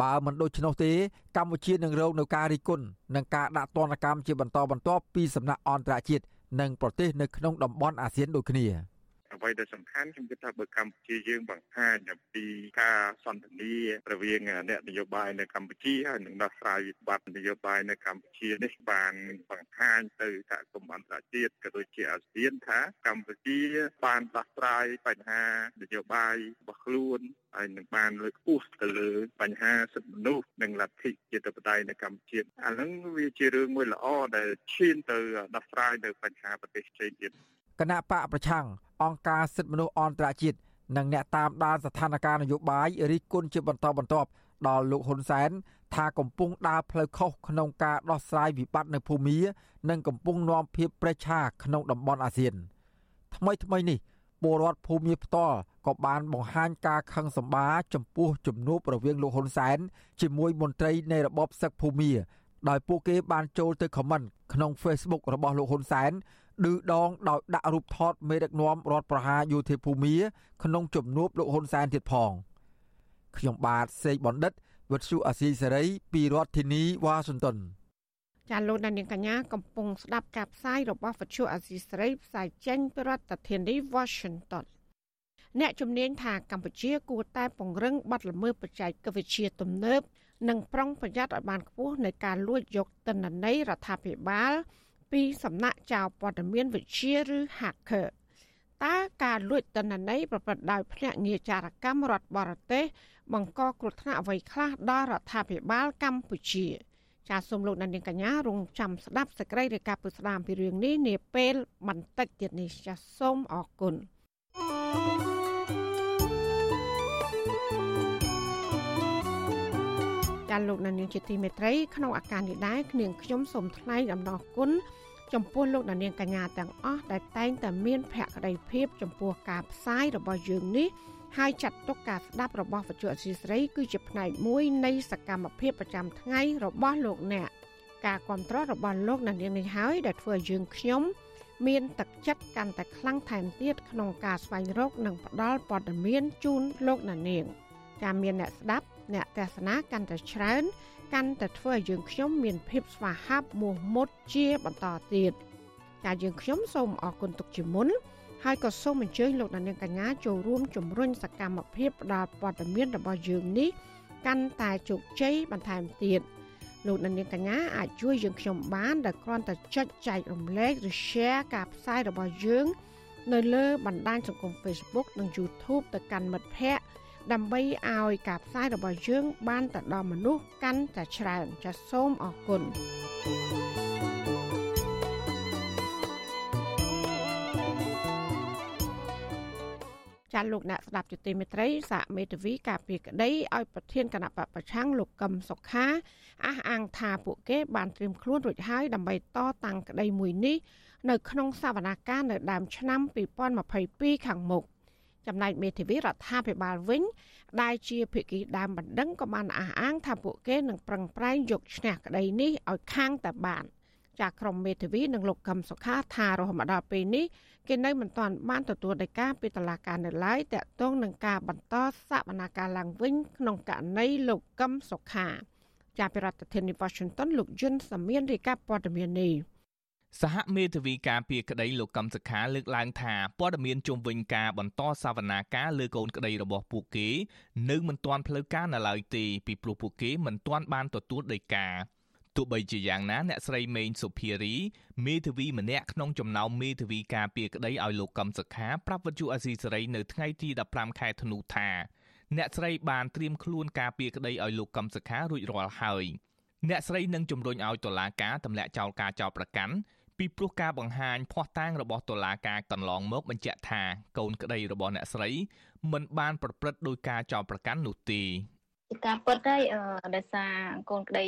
បើមិនដូច្នោះទេកម្ពុជានឹងរងនឹងការរិះគន់និងការដាក់ទណ្ឌកម្មជាបន្តបន្ទាប់ពីសំណាក់អន្តរជាតិនិងប្រទេសនៅក្នុងតំបន់អាស៊ានដូចគ្នា។ អ្វីដែលសំខាន់ខ្ញុំគិតថាបើកម្ពុជាយើងបង្ហាញអំពីការសន្ទនារវាងអ្នកនយោបាយនៅកម្ពុជាហើយនឹងដោះស្រាយវិបត្តិនយោបាយនៅកម្ពុជានេះបានបង្ហាញទៅសហគមន៍អន្តរជាតិក៏ដូចជាអាស៊ានថាកម្ពុជាបានដោះស្រាយបញ្ហានយោបាយរបស់ខ្លួនហើយនឹងបានលើកខ្ពស់ទៅលើបញ្ហាសិទ្ធិមនុស្សនិងលទ្ធិជាតិបតេយ្យនៅកម្ពុជាអាហ្នឹងវាជារឿងមួយល្អដែលឈានទៅដោះស្រាយនៅបញ្ហាប្រទេសផ្សេងទៀត គណៈបកប្រឆាំងអង្គការសិទ្ធិមនុស្សអន្តរជាតិនិងអ្នកតាមដានស្ថានភាពនយោបាយរិះគន់ជាបន្តបន្ទាប់ដល់លោកហ៊ុនសែនថាកំពុងដើរផ្លូវខុសក្នុងការដោះស្រាយវិបត្តិនៅភូមា និងកំពុងនាំភាពប្រេះឆាក្នុងតំបន់អាស៊ាន ថ្មីថ្មីនេះពលរដ្ឋភូមាផ្ទាល់ក៏បានបង្ហាញការខឹងសម្បាចំពោះជំនួបរវាងលោកហ៊ុនសែនជាមួយមន្ត្រីនៃរបបសឹកភូមា ដោយពួកគេបានចូលទៅខមមិនក្នុង Facebook របស់លោកហ៊ុនសែន ឌឺដងដោយដាក់រូបថតមេដឹកនាំរដ្ឋប្រហារយោធាភូមាក្នុងជំនួបលោកហ៊ុនសែនទៀតផងខ្ញុំបាទសេកបណ្ឌិតវិទ្យុអាស៊ីសេរីពីរដ្ឋធានីវ៉ាស៊ីនតោនចាលោកដានៀងកញ្ញាកំពុងស្ដាប់ការផ្សាយរបស់វិទ្យុអាស៊ីសេរីផ្សាយចេញពីរដ្ឋធានី Washington អ្នកជំនាញថាកម្ពុជាគួរតែពង្រឹងបទល្មើសបច្ចេកវិទ្យាទំនើបនិងប្រុងប្រយ័ត្នឲ្យបានខ្ពស់ในការលួចយកទិន្នន័យរដ្ឋាភិបាល ពីសំណាក់ចៅព័ត៌មានវិទ្យាឬ hacker តើការលួចទិន្នន័យប្រព្រឹត្តដោយភ្នាក់ងារចារកម្មរដ្ឋបរទេសបង្កគ្រោះថ្នាក់អ្វីខ្លះដល់រដ្ឋាភិបាលកម្ពុជាចាសសូមលោកអ្នកនាងកញ្ញារងចាំស្ដាប់សេចក្តីរាយការណ៍ពីស្ដាមពីរឿងនេះនាពេលបន្តិចទៀតនេះចាសសូមអរគុណ thank you ចាលោកនាងជាទីមេត្រីក្នុងអាការនេះដែរគ្នាងខ្ញុំសូមថ្លែងអំណរគុណចំពោះលោកនាងកញ្ញាទាំងអស់ដែលតែងតែមានភក្ដីភាពចំពោះការផ្សាយរបស់យើងនេះហើយចាត់ទុកការស្ដាប់របស់វិទ្យុអសីស្រីគឺជាផ្នែកមួយនៃសកម្មភាពប្រចាំថ្ងៃរបស់លោកអ្នកការគ្រប់គ្រងរបស់លោកនាងនេះហើយដែលធ្វើឲ្យយើងខ្ញុំមានទឹកចិត្តកាន់តែខ្លាំងថែមទៀតក្នុងការស្វែងរក និងផ្តល់ព័ត៌មានជូនលោកនាងការមានអ្នកស្ដាប់ អ្នកទស្សនាកាន់តែច្រើន កាន់តែធ្វើឲ្យយើងខ្ញុំមានភាពស្វាហាប់មោះមុតជាបន្តទៀតចាយើងខ្ញុំសូមអរគុណទុកជាមុនហើយក៏សូមអញ្ជើញលោកអ្នកនាងកញ្ញាចូលរួមជំរុញសកម្មភាពផ្តល់ព័ត៌មានរបស់យើងនេះកាន់តែជោគជ័យបន្ថែមទៀតលោកអ្នកនាងកញ្ញាអាចជួយយើងខ្ញុំបានដោយគ្រាន់តែចុចចែករំលែកឬ share ការផ្សាយរបស់យើង នៅលើបណ្ដាញសង្គម Facebook និង YouTube ទៅកាន់មិត្តភ័ក្តិ ដើម្បីឲ្យការផ្សាយរបស់យើង បានទៅដល់មនុស្សកាន់តែច្រើនចាសសូមអរគុណចាលោកអ្នកស្ដាប់ជទីមេត្រីសាកមេធាវីការពីក្តីឲ្យប្រធានគណៈបពប្រឆាំងលោកកឹមសុខាអះអាងថាពួកគេបានត្រៀមខ្លួនរួចហើយដើម្បីតតាំងក្តីមួយនេះនៅក្នុងសវនាការនៅដើមឆ្នាំ2022ខាងមុខ ចំណែកមេធាវីរដ្ឋាភិបាលវិញ ដែលជាភាគីដើមបណ្ដឹងក៏បានអះអាង ថាពួកគេនឹងប្រឹងប្រែងយកឈ្នះក្តីនេះឲ្យខាងតែបានចាក្រមមេធាវីនិងលោកកឹមសុខាថារហូតមកដល់ពេលនេះគេនៅមិនទាន់បានទទួលដីកាពីតុលាការនៅឡើយតាក់ទងនឹងការបន្តសវនាការឡើងវិញ ក្នុងករណីលោកកឹមសុខាជាប្រធានាធិបតី Washington លោកយុនសាមៀនរាយការណ៍ព័ត៌មាននេះ សហមេធាវីការពីក្តីលោកកឹមសុខាលើកឡើងថាព័ត៌មានជុំវិញការបន្តសវនាការលើកូនក្តីរបស់ពួកគេនៅមិនទាន់ផ្លូវការនៅឡើយទេពីព្រោះពួកគេមិនទាន់បានទទួលដីកាទោះបីជាយ៉ាងណាអ្នកស្រីមេងសុភារីមេធាវីម្នាក់ក្នុងចំណោមមេធាវីការពីក្តីឲ្យលោកកឹមសុខាប្រាប់វិទ្យុអាស៊ីសេរីនៅថ្ងៃទី15ខែធ្នូថាអ្នកស្រីបានត្រៀមខ្លួនការពីក្តីឲ្យលោកកឹមសុខារួចរាល់ហើយអ្នកស្រីនឹងជំរុញឲ្យតុលាការទម្លាក់ចោលការចោទប្រកាន់ ពីព្រោះការបង្ហាញភ័ស្តុតាងរបស់តុលាការកន្លងមកបញ្ជាក់ថាកូនក្តីរបស់អ្នកស្រី មិនបានប្រព្រឹត្តដោយការចោទប្រកាន់នោះទេជាការពិតហើយអឺដោយសារកូនក្តី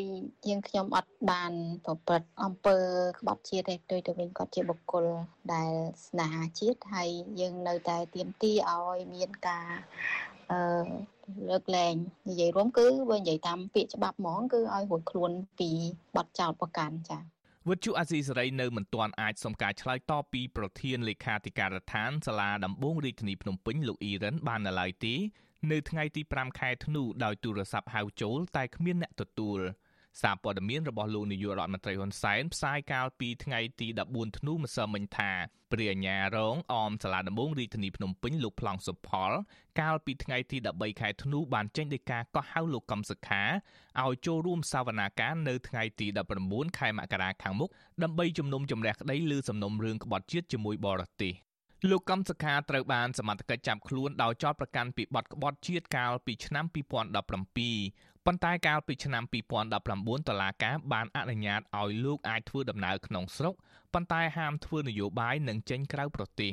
យើងខ្ញុំអត់បានប្រព្រឹត្តអំពើក្បត់ជាតិទេដោយទៅវិញគាត់ជាបុគ្គលដែលស្នេហាជាតិហើយយើងនៅតែទៀមទីឲ្យមានការអឺលើកលែងនិយាយរួមគឺបើនិយាយតាមពាក្យច្បាប់ហ្មងគឺឲ្យរួចខ្លួនពីបទចោទប្រកាន់ចា៎ វិទ្យុអាស៊ីសេរីនៅមិនទាន់អាចសុំការឆ្លើយតបពីប្រធានលេខាធិការដ្ឋានសាលាដំបងរាជធានីភ្នំពេញលោកអ៊ីរ៉ានបាននៅឡើយទេនៅថ្ងៃទី5ខែធ្នូដោយទូរស័ព្ទហៅចូលតែគ្មានអ្នកទទួល សារព័ត៌មានរបស់លោកនាយករដ្ឋមន្ត្រីហ៊ុនសែនផ្សាយកាលពីថ្ងៃទី14ធ្នូម្សិលមិញថាព្រះអាជ្ញារងអមសាលាដំបងរាជធានីភ្នំពេញលោកប្លង់សុផល កាលពីថ្ងៃទី13ខែធ្នូបានចេញដីកាកោះហៅលោកកំសខាឲ្យចូលរួមសវនាការនៅថ្ងៃទី19ខែមករាខាងមុខដើម្បីជំនុំជម្រះក្តីលើសំណុំរឿងក្បត់ជាតិជាមួយបរទេសលោកកំសខាត្រូវបានសមត្ថកិច្ចចាប់ខ្លួនដោយចោទប្រកាន់ពីបទក្បត់ជាតិកាលពីឆ្នាំ2017 ប៉ុន្តែកាលពីឆ្នាំ2019តុលាការបានអនុញ្ញាតឲ្យលោកអាចធ្វើដំណើរក្នុងស្រុកប៉ុន្តែហាមធ្វើនយោបាយនិងចេញក្រៅប្រទេស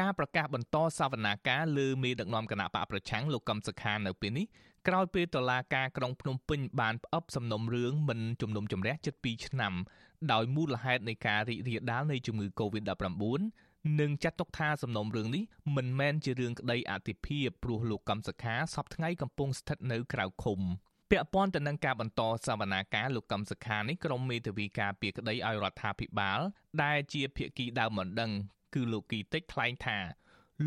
ការប្រកាសបន្តសវនាការលើមេដឹកនាំគណៈបកប្រឆាំងលោកកឹមសុខានៅពេលនេះក្រោយពេលតុលាការក្រុងភ្នំពេញបានផ្អឹបសំណុំរឿងមិនជំនុំជម្រះជិត2ឆ្នាំដោយមូលហេតុនៃការរីករាលដាលនៃជំងឺ Covid-19 និងចាត់ទុកថាសំណុំរឿងនេះមិនមែនជារឿងក្តីអតិភិបព្រោះលោកកំសខាសពថ្ងៃកំពុងស្ថិតនៅក្រៅឃុំ ពាក់ព័ន្ធទៅនឹងការបន្តសវនាការលោកកឹមសុខានេះក្រុមមេធាវីការពីក្តីឲ្យរដ្ឋាភិបាល ដែលជាភាគីដើមមិនដឹង គឺលោកគីតិចថ្លែងថា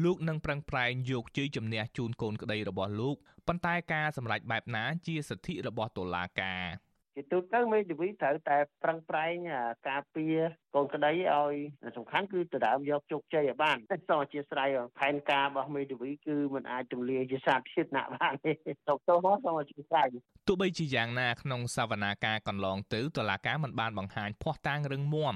លោកនឹងប្រឹងប្រែងយកជ័យជំនះជូនកូនក្តីរបស់លោកប៉ុន្តែការសម្រេចបែបណា ជាសិទ្ធិរបស់តុលាការជាទូទៅមេធាវីត្រូវតែប្រឹងប្រែងការពារ កូនក្តីឲ្យសំខាន់គឺដណ្ដើមយកជោគជ័យឲ្យបានសូមអធិស្ឋានផែនការរបស់មេធាវីគឺมันអាចទម្លាយជាសាធារណៈបានទេតោះទៅមកសូមអធិស្ឋានទោះបីជាយ៉ាងណាក្នុងសវនាការកន្លងទៅតុលាការមិនបានបង្ហាញភ័ស្តុតាងរឹងមាំ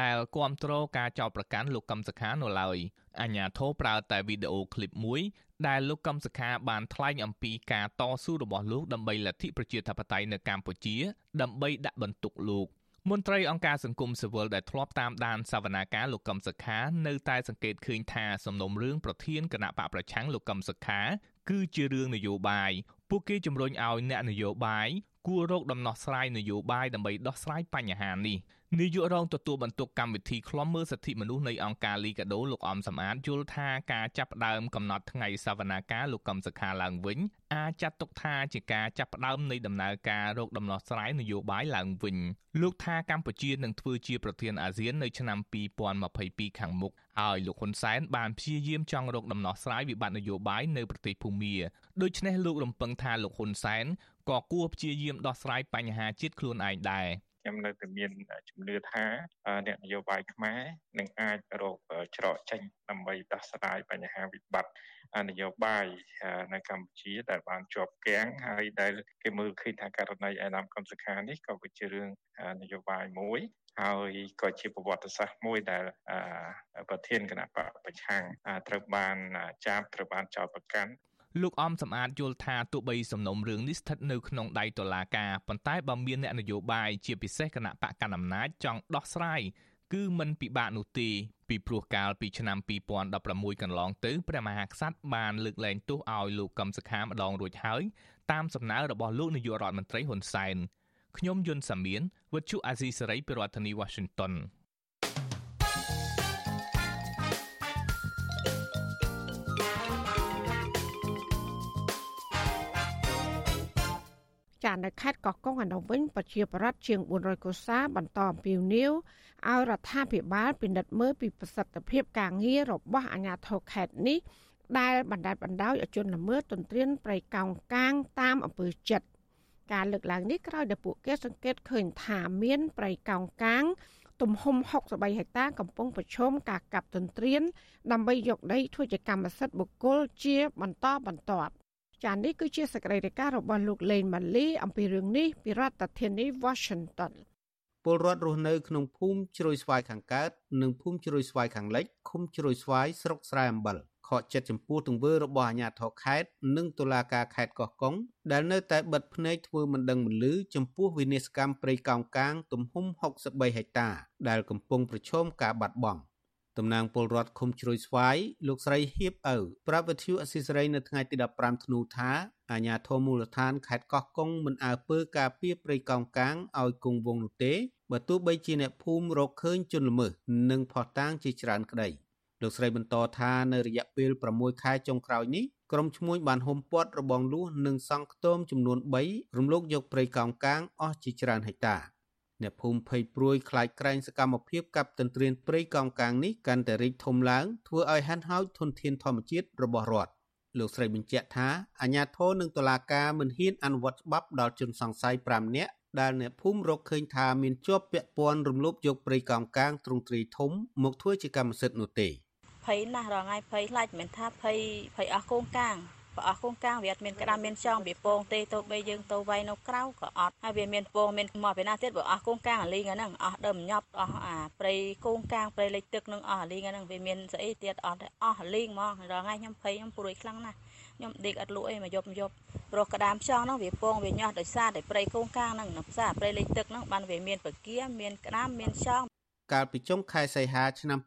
ដែលគាំទ្រការចោទប្រកាន់លោកកឹមសុខានៅឡើយអាញាធរប្រើតែវីដេអូឃ្លីបមួយដែលលោកកឹមសុខាបានថ្លែងអំពីការតស៊ូរបស់លោកដើម្បីលទ្ធិប្រជាធិបតេយ្យនៅកម្ពុជា ដើម្បីដាក់បន្ទុកលោក មន្ត្រីអង្គការសង្គមស៊ីវិលដែលធ្លាប់តាមដានសវនាការលោកកឹមសុខានៅតែសង្កេតឃើញថាសំណុំរឿងប្រធានគណៈបកប្រឆាំងលោកកឹមសុខាគឺជារឿងនយោបាយពួកគេជំរុញឲ្យអ្នកនយោបាយគួររកដំណោះស្រាយនយោបាយដើម្បីដោះស្រាយបញ្ហានេះ នាយករងទទួលបន្ទុកកម្មវិធីឃ្លាំមើលសិទ្ធិមនុស្សនៃអង្គការលីកាដូលោកអំសំអាតយល់ថាការចាប់ផ្ដើមកំណត់ថ្ងៃសវនាការលោកកឹមសុខាឡើងវិញអាចចាត់ទុកថាជាការចាប់ផ្ដើមនៃដំណើរការរកដំណោះស្រាយនយោបាយឡើងវិញលោកថាកម្ពុជានឹងធ្វើជាប្រធានអាស៊ាននៅឆ្នាំ2022ខាងមុខហើយលោកហ៊ុនសែនបានព្យាយាមចង់រកដំណោះស្រាយវិបត្តិនយោបាយនៅប្រទេសភូមាដូច្នេះលោករំពឹងថាលោកហ៊ុនសែនក៏គួរព្យាយាមដោះស្រាយបញ្ហាជាតិខ្លួនឯងដែរ ខ្ញុំនៅតែមានជំនឿថាអ្នកនយោបាយខ្មែរនឹងអាចរកច្រកចេញដើម្បីដោះស្រាយបញ្ហាវិបត្តិនយោបាយនៅកម្ពុជាដែលបានជាប់គាំងហើយដែលគេមើលឃើញថាករណីឯកឧត្តមកំសខានេះក៏ជារឿងនយោបាយមួយហើយក៏ជាប្រវត្តិសាស្ត្រមួយដែលប្រធានគណៈបកប្រឆាំងត្រូវបានចាប់ត្រូវបានចោទប្រកាន់ លោកអំសំអាតយល់ថាទោះបីសំណុំរឿងនេះស្ថិតនៅក្នុងដៃតុលាការប៉ុន្តែបើមានអ្នកនយោបាយជាពិសេសគណៈបកកណ្ដាលអំណាចចង់ដោះស្រាយគឺមិនពិបាកនោះទេពីព្រោះកាលពីឆ្នាំ2016កន្លងទៅព្រះមហាក្សត្របានលើកលែងទោសឲ្យលោកកឹមសុខាម្ដងរួចហើយតាមសំណើរបស់លោកនាយករដ្ឋមន្ត្រីហ៊ុនសែនខ្ញុំយុនសាមៀនវិទ្យុអាស៊ីសេរីពីរដ្ឋធានី Washington ចានៅខេត្តកោះកុងឯនោះវិញប្រជាប្រដ្ឋជាង400កុសាបន្តអំពាវនាវឲ្យរដ្ឋាភិបាលពិនិត្យមើលពីប្រសិទ្ធភាពការងាររបស់អាជ្ញាធរខេត្តនេះដែលបណ្ដាលបណ្ដោយឲ្យជនល្មើសទន្ទ្រានប្រៃកោងកាងតាមអំពើចិត្តការលើកឡើងនេះក្រោយដែលពួកគេសង្កេតឃើញថាមានប្រៃកោងកាងទំហំ63ហិកតាកំពុងប្រឈមការកាប់ទន្ទ្រានដើម្បីយកដីធ្វើជាកម្មសិទ្ធិបុគ្គលជាបន្តបន្ទាប់ ចា៎នេះគឺជាសកម្មភាពរបស់លោកលេងម៉ាលីអំពីរឿងនេះពីរដ្ឋធានី Washington ពលរដ្ឋរស់នៅក្នុងភូមិជ្រោយស្វាយខាងកើតនិងភូមិជ្រោយស្វាយខាងលិចឃុំជ្រោយស្វាយស្រុកស្រែអំបិលខកចិត្តចំពោះទង្វើរបស់អាជ្ញាធរខេត្តនិងតុលាការខេត្តកោះកុងដែលនៅតែបិទភ្នែកធ្វើមិនដឹងមិនលឺចំពោះវិនិស្សកម្មព្រៃកោងកាង ទំហំ63ហិកតា ដែលកំពុងប្រឈមការបាត់បង់ តំណាងពលរដ្ឋឃុំជ្រោយស្វាយលោកស្រីហៀបឪប្រាប់វិទ្យុអស៊ីសេរីនៅថ្ងៃទី15ធ្នូថាអាជ្ញាធរមូលដ្ឋានខេត្តកោះកុងមិនអើពើការពារព្រៃកោងកាងឲ្យគង់វង្សនោះទេបើទោះបីជាអ្នកភូមិរកឃើញជនល្មើសនិងផោះតាងជាច្រើនក្តីលោកស្រីបន្តថានៅរយៈពេល6ខែចុងក្រោយនេះក្រុមឈ្មួញបានហុំព័ទ្ធរបងលួសនិងសង់ខ្ទមចំនួន3រំលោភយកព្រៃកោងកាងអស់ជាច្រើនហិកតា អ្នកភូមិភ័យព្រួយខ្លាចក្រែងសកម្មភាពកັບទន្ទ្រានព្រៃកោងកាងនេះកាន់តែរីកធំឡើងធ្វើឲ្យហាន់ហោចធនធានធម្មជាតិរបស់រដ្ឋលោកស្រីបញ្ជាក់ថាអាជ្ញាធរនិងតុលាការមិនហ៊ានអនុវត្តច្បាប់ដល់ជនសង្ស័យ5នាក់ដែលអ្នកភូមិរកឃើញថាមានជាប់ពាក់ព័ន្ធរំលោភយកព្រៃកោងកាងទ្រង់ទ្រាយធំមកធ្វើជាកម្មសិទ្ធិនោះទេភ័យណាស់រងថ្ងៃភ័យខ្លាចមិនថាភ័យភ័យអស់កូនកាង បើអស់កូនកាងវាអត់មានក្តាំមានចង់វាពងទេទៅបីយើងទៅវាយនៅក្រៅក៏អត់ហើយវាមានពងមានមកពីណាទៀតបើអស់កូនកាងអាលីងហ្នឹងអស់ដើមញប់អស់អាព្រៃកូនកាងព្រៃលិចទឹកនឹងអស់អាលីងហ្នឹងវាមានស្អីទៀតអត់អស់អាលីងហ្មងរងថ្ងៃខ្ញុំភ័យខ្ញុំព្រួយខ្លាំងណាស់ខ្ញុំដេកអត់លក់អីមកយប់យប់ព្រោះក្តាមខ្យងហ្នឹងវាពងវាញាស់ដោយសារតែព្រៃកូនកាងហ្នឹងផ្សារព្រៃលិចទឹកហ្នឹងបានវាមានពគាមានក្តាមមានខ្យង កាលពីចុងខែសីហាឆ្នាំ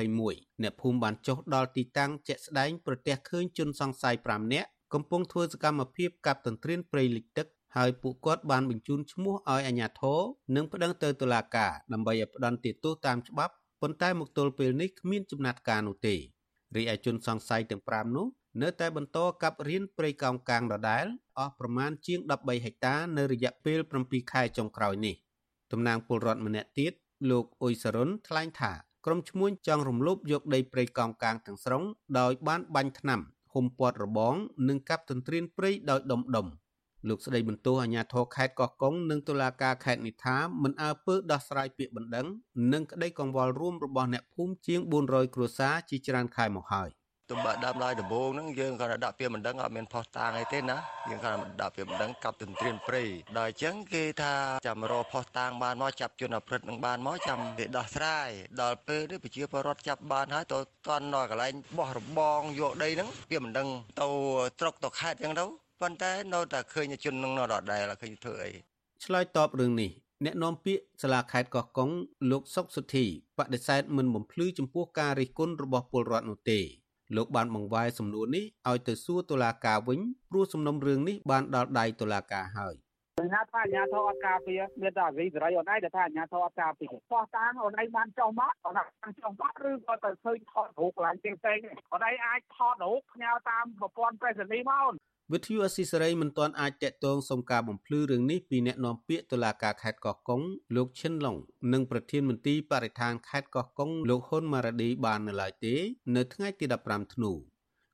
2021អ្នកភូមិបានចុះដល់ទីតាំងជាក់ស្ដែងប្រទះឃើញជនសង្ស័យ5នាក់កំពុងធ្វើសកម្មភាពកាប់ទន្ទ្រានព្រៃលិចទឹកហើយពួកគាត់បានបញ្ជូនឈ្មោះឲ្យអាជ្ញាធរនិងប្តឹងទៅតុលាការដើម្បីឲ្យផ្តន្ទាទោសតាមច្បាប់ប៉ុន្តែមកទល់ពេលនេះគ្មានចំណាត់ការនោះទេរីឯជនសង្ស័យទាំង5នោះនៅតែបន្តកាប់រៀនព្រៃកោងកាងដដែលអស់ប្រមាណជាង13ហិកតានៅរយៈពេល7ខែចុងក្រោយនេះតំណាងពលរដ្ឋម្នាក់ទៀត លោកអ៊ុយសរុនថ្លែងថាក្រុមឈ្មួញចង់រំលោភយកដីព្រៃកោងកាងទាំងស្រុងដោយបានបាញ់ថ្នាំហុំព័ទ្ធរបងនិងកាប់ទន្ទ្រានព្រៃដោយដុំដុំលោកស្ដីបន្ទោសអាជ្ញាធរខេត្តកោះកុងនិងតុលាការខេត្តនេះថាមិនអើពើដោះស្រាយពាក្យបណ្ដឹងនិងក្តីកង្វល់រួមរបស់អ្នកភូមិជាង400គ្រួសារជាច្រើនខែមកហើយ។ ទំបាដើមឡើយដំបូងហ្នឹងយើងគាត់ដាក់ពាក្យមិនដឹងអត់មានផុសតាងអីទេណាយើងគាត់ដាក់ពាក្យមិនដឹងកັບទន្ទ្រានព្រៃដល់អញ្ចឹងគេថាចាំរកផុសតាងបានមកចាប់ជនអព្រិតនឹងបានមកចាំគេដោះស្រាយដល់ពេលនេះប្រជាពលរដ្ឋចាប់បានហើយទៅតន់នៅកន្លែងបោះរបងយកដីហ្នឹងពាក្យមិនដឹងទៅត្រុកទៅខេតអញ្ចឹងទៅប៉ុន្តែនៅតែឃើញជននឹងនៅដដែលឃើញធ្វើអីឆ្លើយតបរឿងនេះអ្នកនាំពាក្យសាលាខេត្តកោះកុងលោកសុកសុធីបដិសេធមិនបំភ្លឺចំពោះការរិះគន់របស់ពលរដ្ឋនោះទេ លោកបានបង្វែរសំណួរនេះឲ្យទៅសួរតុលាការវិញព្រោះសំណុំរឿងនេះបានដល់ដៃតុលាការហើយអាញាថាអាញាធរអត់ការពារមានតែវិសេរីអូនឯងដែលថាអាញាធរអត់ការពារបោះតាំងអូនឯងបានចុះមកអូនឯងចុះមកឬក៏ទៅឃើញថតរូបកន្លែងផ្សេងៗអូនឯងអាចថតរូបផ្ញើតាមប្រព័ន្ធប្រេសនីមកអូន វិទ្យុអស៊ីសេរីមិនទាន់អាចតាក់ទងសុំការបំភ្លឺរឿងនេះពីអ្នកនាំពាក្យតុលាការខេត្តកោះកុងលោកឈិនឡុងនិងប្រធានមន្ត្រីបរិស្ថានខេត្តកោះកុងលោកហ៊ុនម៉ារ៉ាឌីបាននៅឡើយទេ នៅថ្ងៃទី15ធ្នូ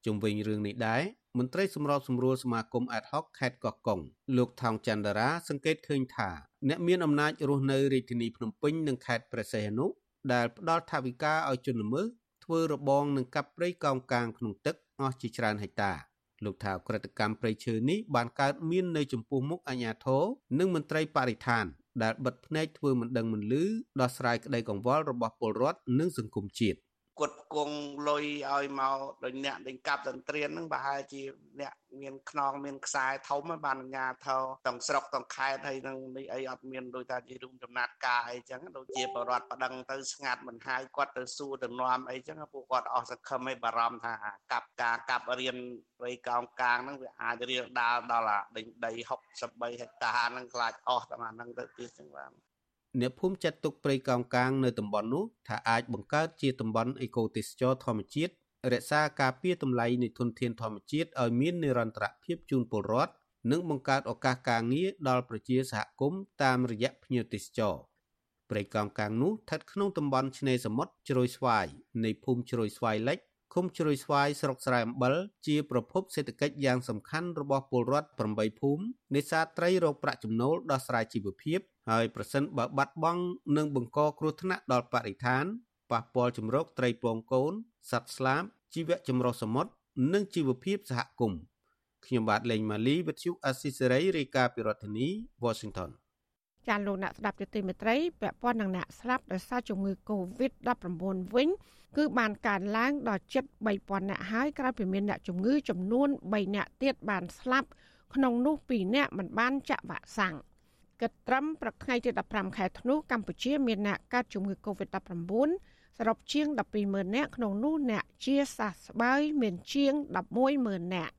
ជុំវិញរឿងនេះដែរមន្ត្រីសម្របសម្រួលសមាគម Ad hoc ខេត្តកោះកុងលោកថោងច័ន្ទរា សង្កេតឃើញថា អ្នកមានអំណាចរស់នៅរាជធានីភ្នំពេញនិងខេត្តព្រះសីហនុដែលផ្ដល់ថវិកាឲ្យជនល្មើសធ្វើរបងនឹងកាប់ព្រៃកោងកាងក្នុងទឹកអស់ជាច្រើនហិកតា លោកថាក្រិតកម្មព្រៃឈើនេះបានកើតមាននៅចំពោះមុខអាជ្ញាធរនិងមន្ត្រីបរិស្ថាន ដែលបិទភ្នែកធ្វើមិនដឹងមិនឮដោះស្រាយក្តីកង្វល់របស់ពលរដ្ឋនិងសង្គមជាតិ គុតគង់លុយឲ្យមកដោយអ្នកដេញកាប់តន្ត្រៀនហ្នឹងប្រហែលជាអ្នកមានខ្នងមានខ្សែធំបានអាញាធរទាំងស្រុកទាំងខេត្តហើយនឹងនេះអីអត់មានដូចថាជារួមចំណាត់ការអីចឹងដូចជាបរដ្ឋប្តឹងទៅស្ងាត់មិនហើយគាត់ទៅសួរទៅនាំអីចឹងពួកគាត់អស់សង្ឃឹមឲ្យបារម្ភថាកាប់ការកាប់រៀនវ័យកោងកាងហ្នឹងវាអាចរៀលដាលដល់អាដេញដី63ហិកតាហ្នឹងខ្លាចអស់តែអាហ្នឹងទៅទៀតចឹងបាទ អ្នកភូមិចាត់ទុកព្រៃកោងកាងនៅតំបន់នោះថាអាចបង្កើតជាតំបន់អេកូទេសចរធម្មជាតិរក្សាការពារតម្លៃនៃធនធានធម្មជាតិឲ្យមាននិរន្តរភាពជូនពលរដ្ឋនិងបង្កើតឱកាសការងារដល់ប្រជាសហគមន៍តាមរយៈភ្ញៀវទេសចរព្រៃកោងកាងនោះស្ថិតក្នុងតំបន់ឆ្នេរសមុទ្រជ្រោយស្វាយនៃភូមិជ្រោយស្វាយលិច ឃុំជ្រោយស្វាយស្រុកស្រែអំបិលជាប្រភពសេដ្ឋកិច្ចយ៉ាងសំខាន់របស់ពលរដ្ឋ8ភូមិនេសាទត្រីរកប្រាក់ចំណូលដោះស្រាយជីវភាពហើយប្រសិនបើបាត់បង់នឹងបង្កគ្រោះថ្នាក់ដល់បរិស្ថានប៉ះពាល់ជំរកត្រីពងកូនសត្វស្លាបជីវៈចម្រុះសមុទ្រនិងជីវភាពសហគមន៍ខ្ញុំបាទលេងម៉ាលីវិទ្យុអេស៊ីសេរីរាយការណ៍ពីរដ្ឋធានី Washington ចាលោកអ្នកស្ដាប់យុតិមេត្រីពាក់ព័ន្ធនឹងអ្នកស្លាប់ដោយសារជំងឺ Covid-19 វិញ គឺបានកើនឡើងដល់ជិត3000អ្នកហើយក្រោយពីមានអ្នកជំងឺចំនួន3អ្នកទៀតបានស្លាប់ក្នុងនោះ2អ្នកមិនបានចាក់វ៉ាក់សាំងគិតត្រឹមព្រឹកថ្ងៃទី15ខែធ្នូកម្ពុជាមានអ្នកកើតជំងឺ Covid-19 សរុបជាង120,000នាក់ក្នុងនោះអ្នកជាសះស្បើយមានជាង110,000នាក់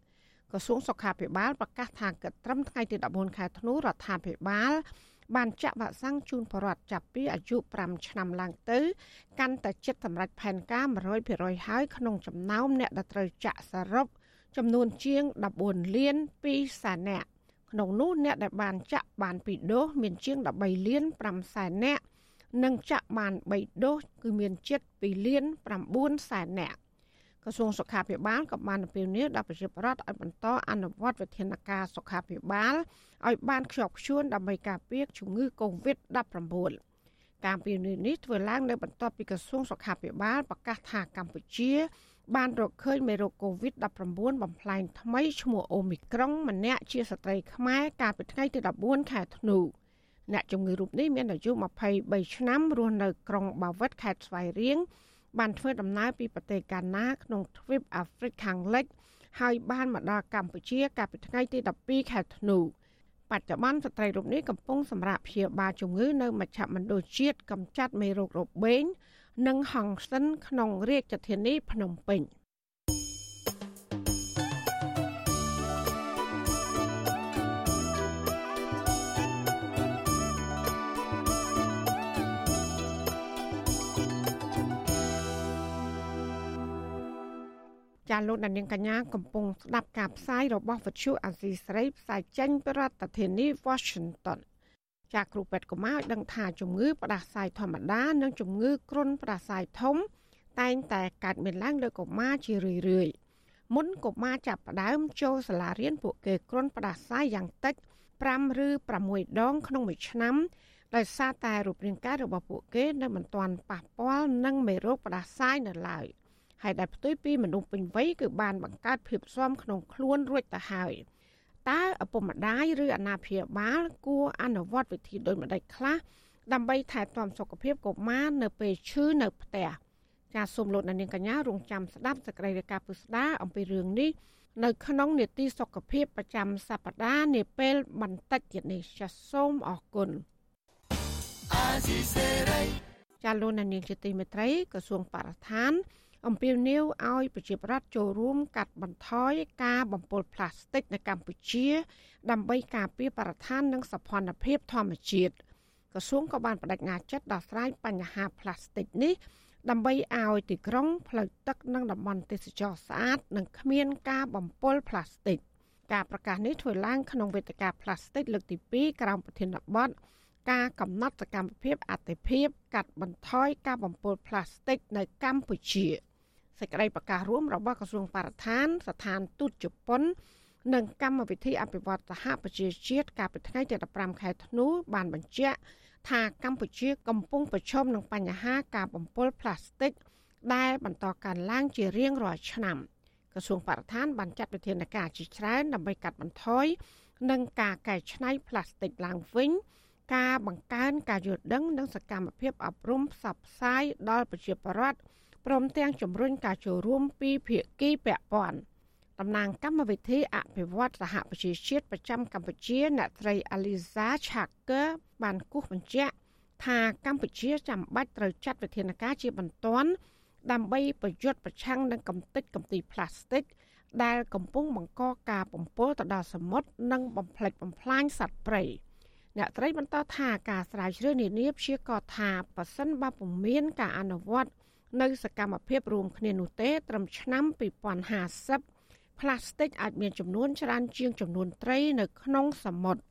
ក្រសួងសុខាភិបាលប្រកាសថាគិតត្រឹមថ្ងៃទី14ខែធ្នូរដ្ឋាភិបាល បានចាក់វ៉ាក់សាំងជូនប្រជាពលរដ្ឋចាប់ពីអាយុ5ឆ្នាំឡើងទៅ កាន់តែជិតសម្រេចផែនការ100%ហើយក្នុងចំណោមអ្នកដែលត្រូវចាក់សរុបចំនួនជាង14លាន2សែននាក់ក្នុងនោះអ្នកដែលបានចាក់បាន2ដូសមានជាង13លាន5សែននាក់និងចាក់បាន3ដូសគឺមានជិត2លាន9សែននាក់ ក្រសួងសុខាភិបាលក៏បានអំពាវនាវដល់ប្រជាពលរដ្ឋឲ្យបន្តអនុវត្តវិធានការសុខាភិបាលឲ្យបានខ្ជាប់ខ្ជួនដើម្បីការពារជំងឺ Covid-19 ការពីនេះនេះធ្វើឡើងនៅបន្ទាប់ពីក្រសួងសុខាភិបាលប្រកាសថាកម្ពុជា បានរកឃើញមេរោគ COVID-19 បំផ្លែងថ្មីឈ្មោះអូមីក្រុងម្នាក់ជាស្ត្រីខ្មែរកាលពីថ្ងៃទី14ខែធ្នូអ្នកជំងឺរូបនេះមានអាយុ23ឆ្នាំរស់នៅក្រុងបាវិតខេត្តស្វាយរៀង បានធ្វើដំណើរពីប្រទេសកាណាក្នុងទ្វីបអាហ្វ្រិកខាងលិច ហើយបានមកដល់កម្ពុជាកាលពីថ្ងៃទី12ខែធ្នូបច្ចុប្បន្នស្ត្រីរូបនេះកំពុងសម្រាប់ព្យាបាលជំងឺនៅមជ្ឈមណ្ឌលជាតិកម្ចាត់មេរោគរបេង និងហង្សិនក្នុងរាជធានីភ្នំពេញ។ ចាលោកដានៀងកញ្ញាកំពុងស្ដាប់ការផ្សាយរបស់វិទ្យុអាស៊ីស្រីផ្សាយចេញពីរដ្ឋធានី Washington ចាគ្រូពេទ្យកុមារឲ្យដឹងថាជំងឺផ្ដាសាយធម្មតា និងជំងឺគ្រុនផ្ដាសាយធំ តែងតែកើតមានឡើងលើកុមារជារឿយរឿយមុនកុមារចាប់ផ្ដើមចូលសាលារៀនពួកគេគ្រុនផ្ដាសាយយ៉ាងតិច5ឬ6ដង ក្នុងមួយឆ្នាំដោយសារតែរូបរាងកាយរបស់ពួកគេនៅមិនទាន់ប៉ះពាល់នឹងមេរោគផ្ដាសាយនៅឡើយ។ ហើយដែលផ្ទុយពីមនុស្សពេញវ័យគឺបានបង្កើតភាពស៊ាំក្នុងខ្លួនរួចទៅហើយតើឪពុកម្ដាយឬអាណាព្យាបាលគួរអនុវត្តវិធីដូចម្ដេចខ្លះដើម្បីថែទាំសុខភាពកុមារនៅពេលឈឺនៅផ្ទះចាសសូមលោកនាងកញ្ញារងចាំស្ដាប់សេចក្តីរាយការណ៍ពុស្ដាអំពីរឿងនេះនៅក្នុងនេតិសុខភាពប្រចាំសប្ដាហ៍នាពេលបន្តិចទៀតនេះចាសសូមអរគុណចាលោកនាងជាទីមេត្រីក្រសួងបរិស្ថាន អំពាវនាវឲ្យប្រជាប្រដ្ឋចូលរួមកាត់បន្ថយការបំពុលផ្លាស្ទិកនៅកម្ពុជា ដើម្បីការពារបរិស្ថាននិងសោភ័ណភាពធម្មជាតិក្រសួងក៏បានបដិញ្ញាចិត្តដោះស្រាយបញ្ហាផ្លាស្ទិកនេះដើម្បីឲ្យទីក្រុងផ្លូវទឹកនិងតំបន់ទេសចរស្អាត និងគ្មានការបំពុលផ្លាស្ទិកការប្រកាសនេះធ្វើឡើងក្នុងវេទិកាផ្លាស្ទិកលើកទី2ក្រោមប្រធានបទការកំណត់សកម្មភាពអតិភិបកាត់បន្ថយការបំពុលផ្លាស្ទិកនៅកម្ពុជា។ សេចក្តីប្រកាសរួមរបស់ក្រសួងបរិស្ថាន ស្ថានទូតជប៉ុន និងកម្មវិធីអភិវឌ្ឍសហប្រជាជាតិកាលពីថ្ងៃទី15ខែធ្នូបានបញ្ជាក់ថាកម្ពុជាកំពុងប្រឈមនឹងបញ្ហាការបំពុលផ្លាស្ទិកដែលបន្តកើនឡើងជារៀងរាល់ឆ្នាំក្រសួងបរិស្ថានបានចាត់វិធានការជាច្រើនដើម្បីកាត់បន្ថយនិងការកែច្នៃផ្លាស្ទិកឡើងវិញការបង្កើនការយល់ដឹងនិងសកម្មភាពអប់រំផ្សព្វផ្សាយដល់ប្រជាពលរដ្ឋ ព្រមទាំងជំរុញការចូលរួមពីភាគីពាក់ព័ន្ធតំណាងកម្មវិធីអភិវឌ្ឍសហប្រជាជាតិប្រចាំកម្ពុជាអ្នកស្រី Aliza Chaker បានគូសបញ្ជាក់ថាកម្ពុជាចាំបាច់ត្រូវចាត់វិធានការជាបន្ទាន់ដើម្បីប្រយុទ្ធប្រឆាំងនឹងកំទេចកំទីផ្លាស្ទិក ដែលកំពុងបង្កការបំពុលទៅដល់សមុទ្រនិងបំផ្លិចបំផ្លាញសត្វព្រៃអ្នកត្រីបន្តថាការស្រាវជ្រាវនានាព្យាករថាប៉ះសិនបើពុំមានការអនុវត្ត នៅសកម្មភាពរួមគ្នានោះទេ ត្រឹមឆ្នាំ2050ផ្លាស្ទិកអាចមានចំនួនច្រើនជាងចំនួនត្រីនៅក្នុងសមុទ្រ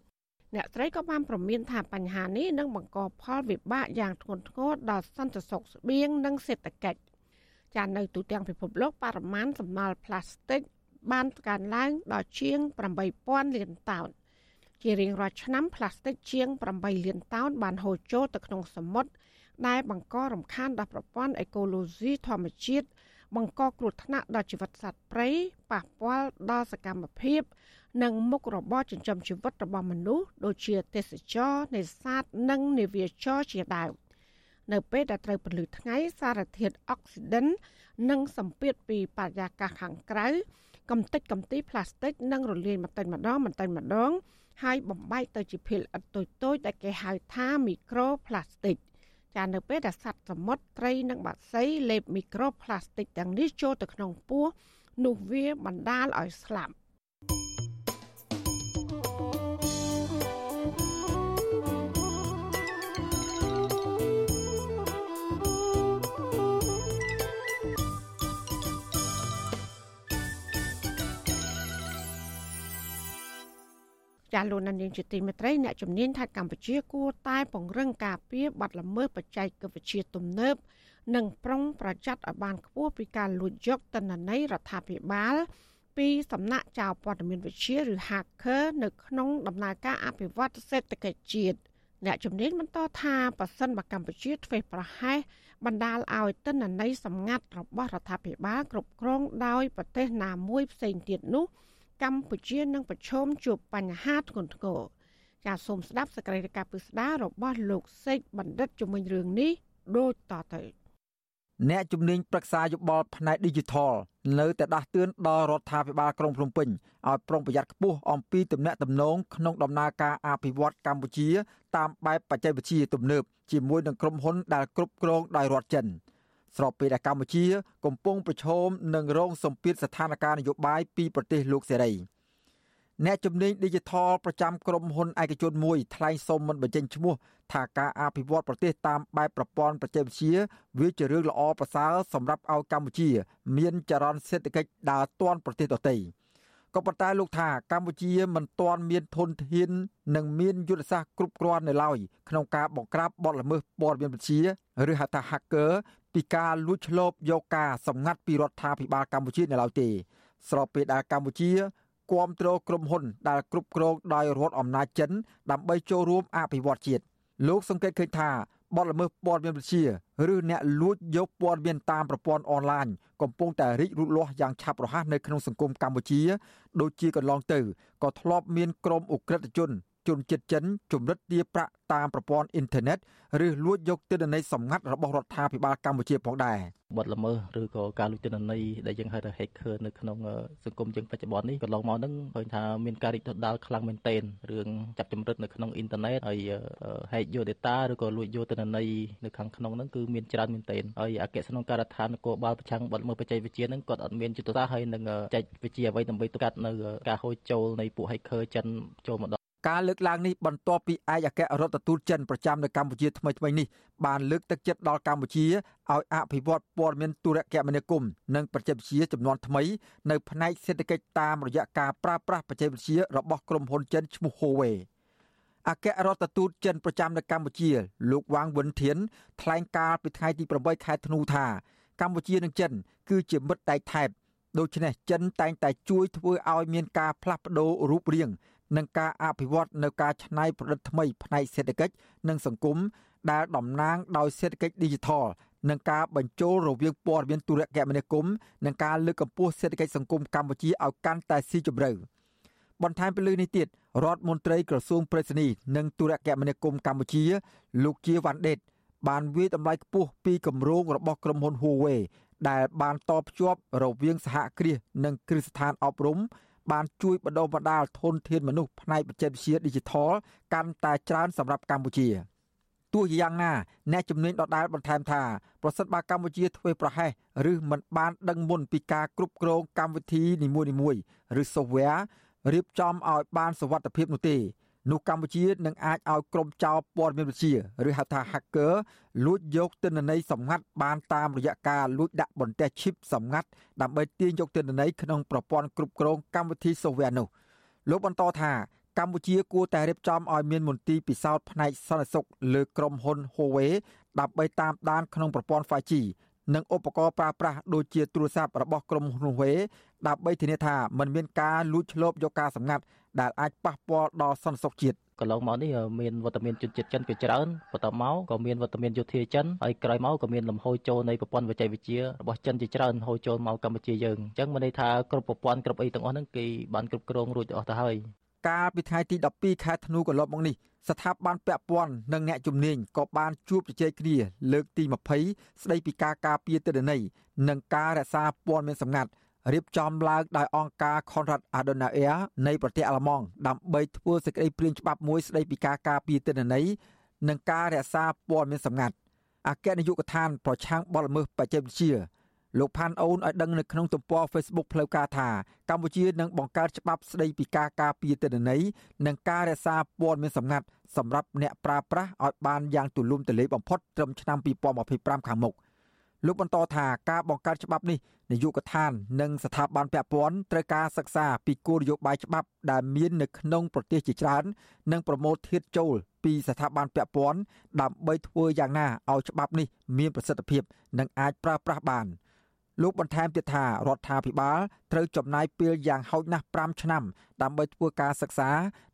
អ្នកត្រីក៏បានប្រមានថាបញ្ហានេះនឹងបង្កផលវិបាកយ៉ាងធ្ងន់ធ្ងរដល់សន្តិសុខស្បៀងនិងសេដ្ឋកិច្ចចានៅទូទាំងពិភពលោកបរិមាណសំណល់ផ្លាស្ទិកបានកើនឡើងដល់ជាង8000លានតោនជារៀងរាល់ឆ្នាំផ្លាស្ទិកជាង8លានតោនបានហូរចូលទៅក្នុងសមុទ្រ ដែលបង្ករំខានដល់ប្រព័ន្ធអេកូឡូស៊ីធម្មជាតិបង្កគ្រោះថ្នាក់ដល់ជីវិតសត្វព្រៃប៉ះពាល់ដល់សកម្មភាព និងមុខរបរចិញ្ចឹមជីវិតរបស់មនុស្សដូចជាទេសចរនេសាទនិងនាវាចរជាដើមនៅពេលដែលត្រូវពន្លឺថ្ងៃសារធាតុអុកស៊ីដិននិងសម្ពាធពីបរិយាកាសខាងក្រៅកំទេចកំទីផ្លាស្ទិកនឹងរលាយបន្តិចម្ដងបន្តិចម្ដងហើយបំបែកទៅជាភាគល្អិតតូចៗដែលគេហៅថាមីក្រូផ្លាស្ទិក ចានៅពេលដែលសត្វសមុទ្រត្រីនិងបក្សីលេបមីក្រូផ្លាស្ទិកទាំងនេះចូលទៅក្នុងពោះនោះវាបណ្ដាលឲ្យស្លាប់ ចាលោកនាងជាទីមេត្រីអ្នកជំនាញថាកម្ពុជាគួរតែពង្រឹងការពារបទល្មើសបច្ចេកវិទ្យាទំនើបនិងប្រុងប្រយ័ត្នឲ្យបានខ្ពស់ពីការលួចយកទិន្នន័យរដ្ឋាភិបាល ពីសំណាក់ចៅព័ត៌មានវិទ្យាឬ hacker នៅក្នុងដំណើរការអភិវឌ្ឍសេដ្ឋកិច្ចជាតិអ្នកជំនាញបន្តថាប៉ះសិនបើកម្ពុជាធ្វេសប្រហែសបណ្ដាលឲ្យទិន្នន័យសម្ងាត់របស់រដ្ឋាភិបាលគ្រប់គ្រងដោយប្រទេសណាមួយផ្សេងទៀតនោះ កម្ពុជានឹងប្រឈមជួបបញ្ហាធ្ងន់ធ្ងរចាសសូមស្ដាប់សកម្មភាពពិស្ដាររបស់លោកសេកបណ្ឌិតជំនាញរឿងនេះដូចតទៅ អ្នកជំនាញប្រឹក្សាយោបល់ផ្នែក Digital នៅតែដាស់តឿនដល់រដ្ឋាភិបាលក្រុងភ្នំពេញឲ្យប្រុងប្រយ័ត្នខ្ពស់អំពីទំនាក់ទំនងក្នុងដំណើរការអភិវឌ្ឍកម្ពុជា តាមបែបបច្ចេកវិទ្យាទំនើបជាមួយនឹងក្រុមហ៊ុនដែលគ្រប់គ្រងដោយរដ្ឋចិន។ ស្របពេលដែលកម្ពុជា កំពុងប្រឈមនឹងរងសម្ពាធស្ថានភាពនយោបាយពីប្រទេសលោកសេរីអ្នកជំនាញ Digital ប្រចាំក្រុមហ៊ុនឯកជនមួយថ្លែងសូមមិនបញ្ចេញឈ្មោះថាការអភិវឌ្ឍប្រទេសតាមបែបប្រព័ន្ធបច្ចេកវិទ្យាវាជារឿងល្អប្រសើរសម្រាប់ឲ្យកម្ពុជា មានចរន្តសេដ្ឋកិច្ចដើរទាន់ប្រទេសដទៃក៏ប៉ុន្តែលោកថាកម្ពុជាមិនទាន់មានធនធាន និងមានយុទ្ធសាស្ត្រគ្រប់គ្រាន់នៅឡើយក្នុងការបង្ក្រាបបទល្មើសព័ត៌មានវិទ្យាឬហៅថា hacker ពីការលួចឆ្លូបយកការសម្ងាត់ពីរដ្ឋាភិបាលកម្ពុជានៅឡើយទេ ស្របពេលដែលកម្ពុជាគាំទ្រក្រុមហ៊ុនដែលគ្រប់គ្រងដោយរដ្ឋអំណាចចិន ដើម្បីចូលរួមអភិវឌ្ឍជាតិលោកសង្កេតឃើញថាបទល្មើសព័ត៌មានវិទ្យាឬអ្នកលួចយកព័ត៌មានតាមប្រព័ន្ធអនឡាញកំពុងតែរីកលូតលាស់យ៉ាងឆាប់រហ័សនៅក្នុងសង្គមកម្ពុជាដូចជាកន្លងទៅក៏ធ្លាប់មានក្រុមអ ுக ្រិតជន ជនជាតិចិនជំរិតទារប្រាក់តាមប្រព័ន្ធអ៊ីនធឺណិតឬលួចយកទិន្នន័យសម្ងាត់របស់រដ្ឋាភិបាលកម្ពុជាផងដែរបទល្មើសឬក៏ការលួចទិន្នន័យដែលយើងហៅថា hacker នៅក្នុងសង្គមយើងបច្ចុប្បន្ននេះកន្លងមកហ្នឹងឃើញថាមានការរីកដុះដាលខ្លាំងមែនទែនរឿងចាប់ចម្រិតនៅក្នុងអ៊ីនធឺណិតហើយ hack យក data ឬក៏លួចយកទិន្នន័យនៅខាងក្នុងហ្នឹងគឺមានច្រើនមែនទែនហើយអគ្គស្នងការដ្ឋាននគរបាលប្រឆាំងបទល្មើសបច្ចេកវិទ្យាហ្នឹងគាត់អត់មានយុទ្ធសាស្ត្រហើយនឹងចែកវិជាអ្វីដើម្បីទប់ស្កាត់នៅការហូរចូលនៃពួក hacker ចិនចូលមកដល់ ការលើកឡើងនេះបន្ទាប់ពីឯកអគ្គរដ្ឋទូតចិនប្រចាំនៅកម្ពុជាថ្មីៗនេះបានលើកទឹកចិត្តដល់កម្ពុជាឲ្យអភិវឌ្ឍព័ត៌មានទូរគមនាគមន៍និងបច្ចេកវិទ្យាចំនួនថ្មីនៅផ្នែកសេដ្ឋកិច្ចតាមរយៈការប្រើប្រាស់បច្ចេកវិទ្យារបស់ក្រុមហ៊ុនចិនឈ្មោះ Huawei អគ្គរដ្ឋទូតចិនប្រចាំនៅកម្ពុជា លោកវ៉ាងវិនធានថ្លែងការពីថ្ងៃទី8ខែធ្នូថាកម្ពុជានិងចិន គឺជាមិត្តដៃថែបដូច្នេះចិនតែងតែជួយធ្វើឲ្យមានការផ្លាស់ប្ដូររូបរាង និងការអភិវឌ្ឍនៅការច្នៃប្រឌិតថ្មីផ្នែកសេដ្ឋកិច្ចនិងសង្គមដែលតំណាងដោយសេដ្ឋកិច្ច Digital និងការបញ្ចូលរវាងព័ត៌មានទូរគមនាគមន៍និងការលើកកម្ពស់សេដ្ឋកិច្ចសង្គមកម្ពុជាឲ្យកាន់តែស៊ីជម្រៅបន្ថែមពីលើនេះទៀតរដ្ឋមន្ត្រីក្រសួងប្រៃសណីនិងទូរគមនាគមន៍កម្ពុជា លោកជាវ៉ាន់ដេតបានវាយតម្លៃខ្ពស់ពីគម្រោងរបស់ក្រុមហ៊ុន Huawei ដែលបានតបភ្ជាប់រវាងសហគ្រាសនិងគ្រឹះស្ថានអប់រំ បានជួយបដិបដាលធនធានមនុស្សផ្នែកបច្ចេកវិទ្យា Digital កាន់តែច្រើនសម្រាប់កម្ពុជាទោះយ៉ាងណាអ្នកជំនាញដដាលបន្ថែមថាប្រសិនបើកម្ពុជាធ្វើប្រហែសឬមិនបានដឹងមុនពីការគ្រប់គ្រងកម្មវិធីនីមួយៗឬ software រៀបចំឲ្យបានសុវត្ថិភាពនោះទេ នោះកម្ពុជានឹងអាចឲ្យក្រុមចោរព័ត៌មានវិទ្យាឬហៅថា hacker លួចយកទិន្នន័យសម្ងាត់បានតាមរយៈការលួចដាក់បន្ទះ chip សម្ងាត់ដើម្បីទាញយកទិន្នន័យក្នុងប្រព័ន្ធគ្រប់គ្រងកម្មវិធី software នោះលោកបន្តថាកម្ពុជាគួរតែរៀបចំឲ្យមានមន្ទីរពិសោធន៍ផ្នែកសន្តិសុខលើក្រុមហ៊ុន Huawei ដើម្បីតាមដានក្នុងប្រព័ន្ធ 5G និងឧបករណ៍ប្រើប្រាស់ដូចជាទូរស័ព្ទរបស់ក្រុមហ៊ុន Huawei ដើម្បីធានាថាមិនមានការលួចឆ្លូបយកការសម្ងាត់ដែលអាចប៉ះពាល់ដល់សន្តិសុខជាតិកន្លងមកនេះមានវត្តមានជនជាតិចិនជាច្រើនបន្តមកក៏មានវត្តមានយោធាចិនហើយក្រោយមកក៏មានលំហូរចូលនៃប្រព័ន្ធបច្ចេកវិទ្យារបស់ចិនជាច្រើនហូរចូលមកកម្ពុជាយើងអញ្ចឹងមានន័យថាគ្រប់ប្រព័ន្ធគ្រប់អីទាំងអស់ហ្នឹងគេបានគ្រប់គ្រងរួចអស់ទៅហើយ កាលពីថ្ងៃទី12ខែធ្នូកន្លងមកនេះស្ថាប័នពាក់ព័ន្ធនិងអ្នកជំនាញក៏បានជួបជជែកគ្នាលើកទី20ស្ដីពីការការពារទិន្នន័យនិងការរក្សាព័ត៌មានសម្ងាត់រៀបចំឡើងដោយអង្គការ Konrad Adenauer នៃប្រទេសអាល្លឺម៉ង់ដើម្បីធ្វើសេចក្តីព្រាងច្បាប់មួយស្តីពីការការពារទិន្នន័យនិងការរក្សាព័ត៌មានសម្ងាត់អគ្គនាយកដ្ឋានប្រឆាំងបទល្មើសបច្ចេកវិទ្យា លោកផាន់អូនឲ្យដឹងនៅក្នុងទំព័រ Facebook ផ្លូវការថាកម្ពុជានឹងបង្កើតច្បាប់ស្តីពីការការពារទិន្នន័យនិងការរក្សាព័ត៌មានសម្ងាត់សម្រាប់អ្នកប្រើប្រាស់ឲ្យបានយ៉ាងទូលំទូលាយបំផុតត្រឹមឆ្នាំ2025ខាងមុខលោកបន្តថាការបង្កើតច្បាប់នេះនាយកដ្ឋាន និងស្ថាប័នពាក់ព័ន្ធត្រូវការសិក្សាពីគោលនយោបាយច្បាប់ដែលមាននៅក្នុងប្រទេសជាច្រើន និងប្រមូលធាតុចូលពីស្ថាប័នពាក់ព័ន្ធដើម្បីធ្វើយ៉ាងណាឲ្យច្បាប់នេះមានប្រសិទ្ធភាព និងអាចប្រើប្រាស់បាន។ លោកបន្ថែមទៀតថារដ្ឋាភិបាលត្រូវចំណាយពេលយ៉ាងហោចណាស់5ឆ្នាំដើម្បីធ្វើការសិក្សា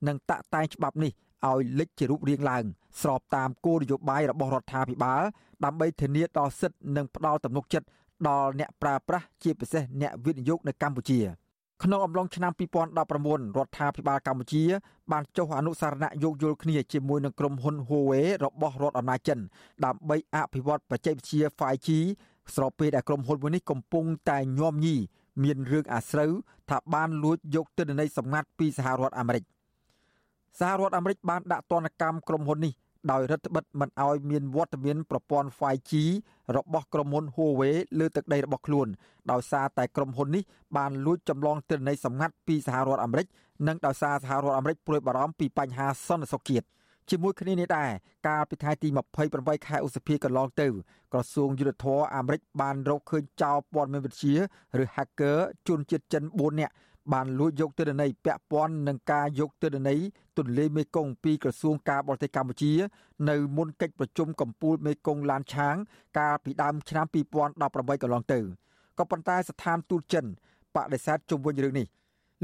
និងតាក់តែងច្បាប់នេះឲ្យលេចជារូបរាងឡើង ស្របតាមគោលនយោបាយរបស់រដ្ឋាភិបាលដើម្បីធានាដល់សិទ្ធិនិងផ្ដល់ទំនុកចិត្តដល់អ្នកប្រើប្រាស់ជាពិសេសអ្នកវិនិយោគនៅកម្ពុជាក្នុងអំឡុងឆ្នាំ2019រដ្ឋាភិបាលកម្ពុជា បានចុះអនុសារណៈយោគយល់គ្នាជាមួយនឹងក្រុមហ៊ុន Huawei របស់រដ្ឋអំណាចចិនដើម្បីអភិវឌ្ឍបច្ចេកវិទ្យា 5G ស្របពេលដែលក្រុមហ៊ុនមួយនេះកំពុងតែញោមញីមានរឿងអាស្រូវថាបានលួចយកទិន្នន័យសម្ងាត់ពីសហរដ្ឋអាមេរិកសហរដ្ឋអាមេរិកបានដាក់ទណ្ឌកម្មក្រុមហ៊ុននេះដោយរដ្ឋបិទមិនឲ្យមានវត្តមានប្រព័ន្ធ 5G របស់ក្រុមហ៊ុន Huawei លើទឹកដីរបស់ខ្លួនដោយសារតែក្រុមហ៊ុននេះបានលួចចម្លងទិន្នន័យសម្ងាត់ពីសហរដ្ឋអាមេរិកនិងដោយសារសហរដ្ឋអាមេរិកព្រួយបារម្ភពីបញ្ហាសន្តិសុខជាតិ ជាមួយគ្នានេះដែរកាលពីថ្ងៃទី28ខែឧសភាកន្លងទៅក្រសួងយុទ្ធភ័ពអាមេរិកបានរកឃើញចោរព័ត៌មានវិទ្យាឬ hacker ជនជាតិចិន4នាក់បានលួចយកទិន្នន័យពាក់ព័ន្ធនឹងការយកទិន្នន័យទន្លេមេគង្គពីក្រសួងការបរទេសកម្ពុជា នៅមុនកិច្ចប្រជុំកំពូលមេគង្គឡានឆាង កាលពីដើមឆ្នាំ2018កន្លងទៅក៏ប៉ុន្តែស្ថានទូតចិនបដិសេធជុំវិញរឿងនេះ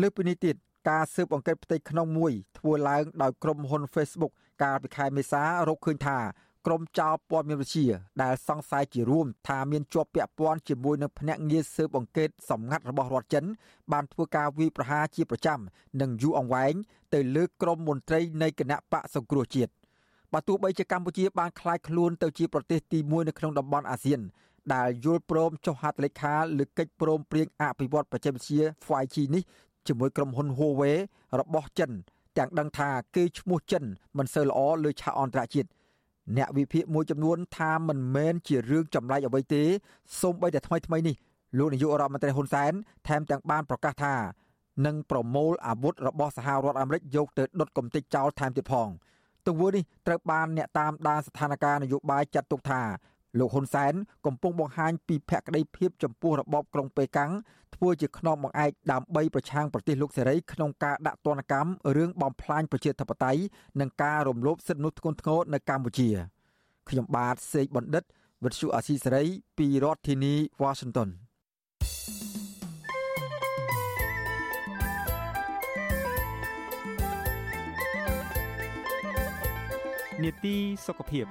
លើពីនេះទៀតការស៊ើបអង្កេតផ្ទៃក្នុងមួយធ្វើឡើងដោយក្រុមហ៊ុន Facebook កាលពីខែមេសារកឃើញថាក្រុមចោរព័ត៌មានវិទ្យាដែលសង្ស័យជារួមថាមានជាប់ពាក់ព័ន្ធជាមួយនឹងភ្នាក់ងារស៊ើបអង្កេតសម្ងាត់របស់រដ្ឋចិន បានធ្វើការវាយប្រហារជាប្រចាំនិងយូរអង្វែងទៅលើក្រុមមន្ត្រីនៃគណៈបកសង្គ្រោះជាតិបើទោះបីជាកម្ពុជាបានคล้ายខ្លួនទៅជាប្រទេសទី1នៅក្នុងតំបន់អាស៊ានដែលយល់ព្រមចុះហត្ថលេខាលើកិច្ចព្រមព្រៀងអភិវឌ្ឍបច្ចេកវិទ្យា 5G នេះជាមួយក្រុមហ៊ុន Huawei របស់ចិន ទាំងដឹងថាគេឈ្មោះចិនមិនសូវល្អលើឆាកអន្តរជាតិអ្នកវិភាគមួយចំនួនថាមិនមែនជារឿងចម្លែកអ្វីទេសូម្បីតែថ្មីថ្មីនេះលោកនាយករដ្ឋមន្ត្រីហ៊ុនសែនថែមទាំងបានប្រកាសថានឹងប្រមូលអាវុធរបស់សហរដ្ឋអាមេរិកយកទៅដុតកំទេចចោលថែមទៀតផងទង្វើនេះត្រូវបានអ្នកតាមដានស្ថានភាពនយោបាយចាត់ទុកថាលោកហ៊ុនសែនកំពុងបង្ហាញពីភក្តីភាពចំពោះរបបក្រុងប៉េកាំង ធ្វើជាខ្នងបង្អែកដើម្បីប្រឆាំងប្រទេសលោកសេរីក្នុងការដាក់ទណ្ឌកម្មរឿងបំផ្លាញប្រជាធិបតេយ្យនិងការរំលោភសិទ្ធិមនុស្សធ្ងន់ធ្ងរនៅកម្ពុជាខ្ញុំបាទសេកបណ្ឌិតវិទ្យុអាស៊ីសេរីពីរដ្ឋធានី Washington នេតិសុខភាព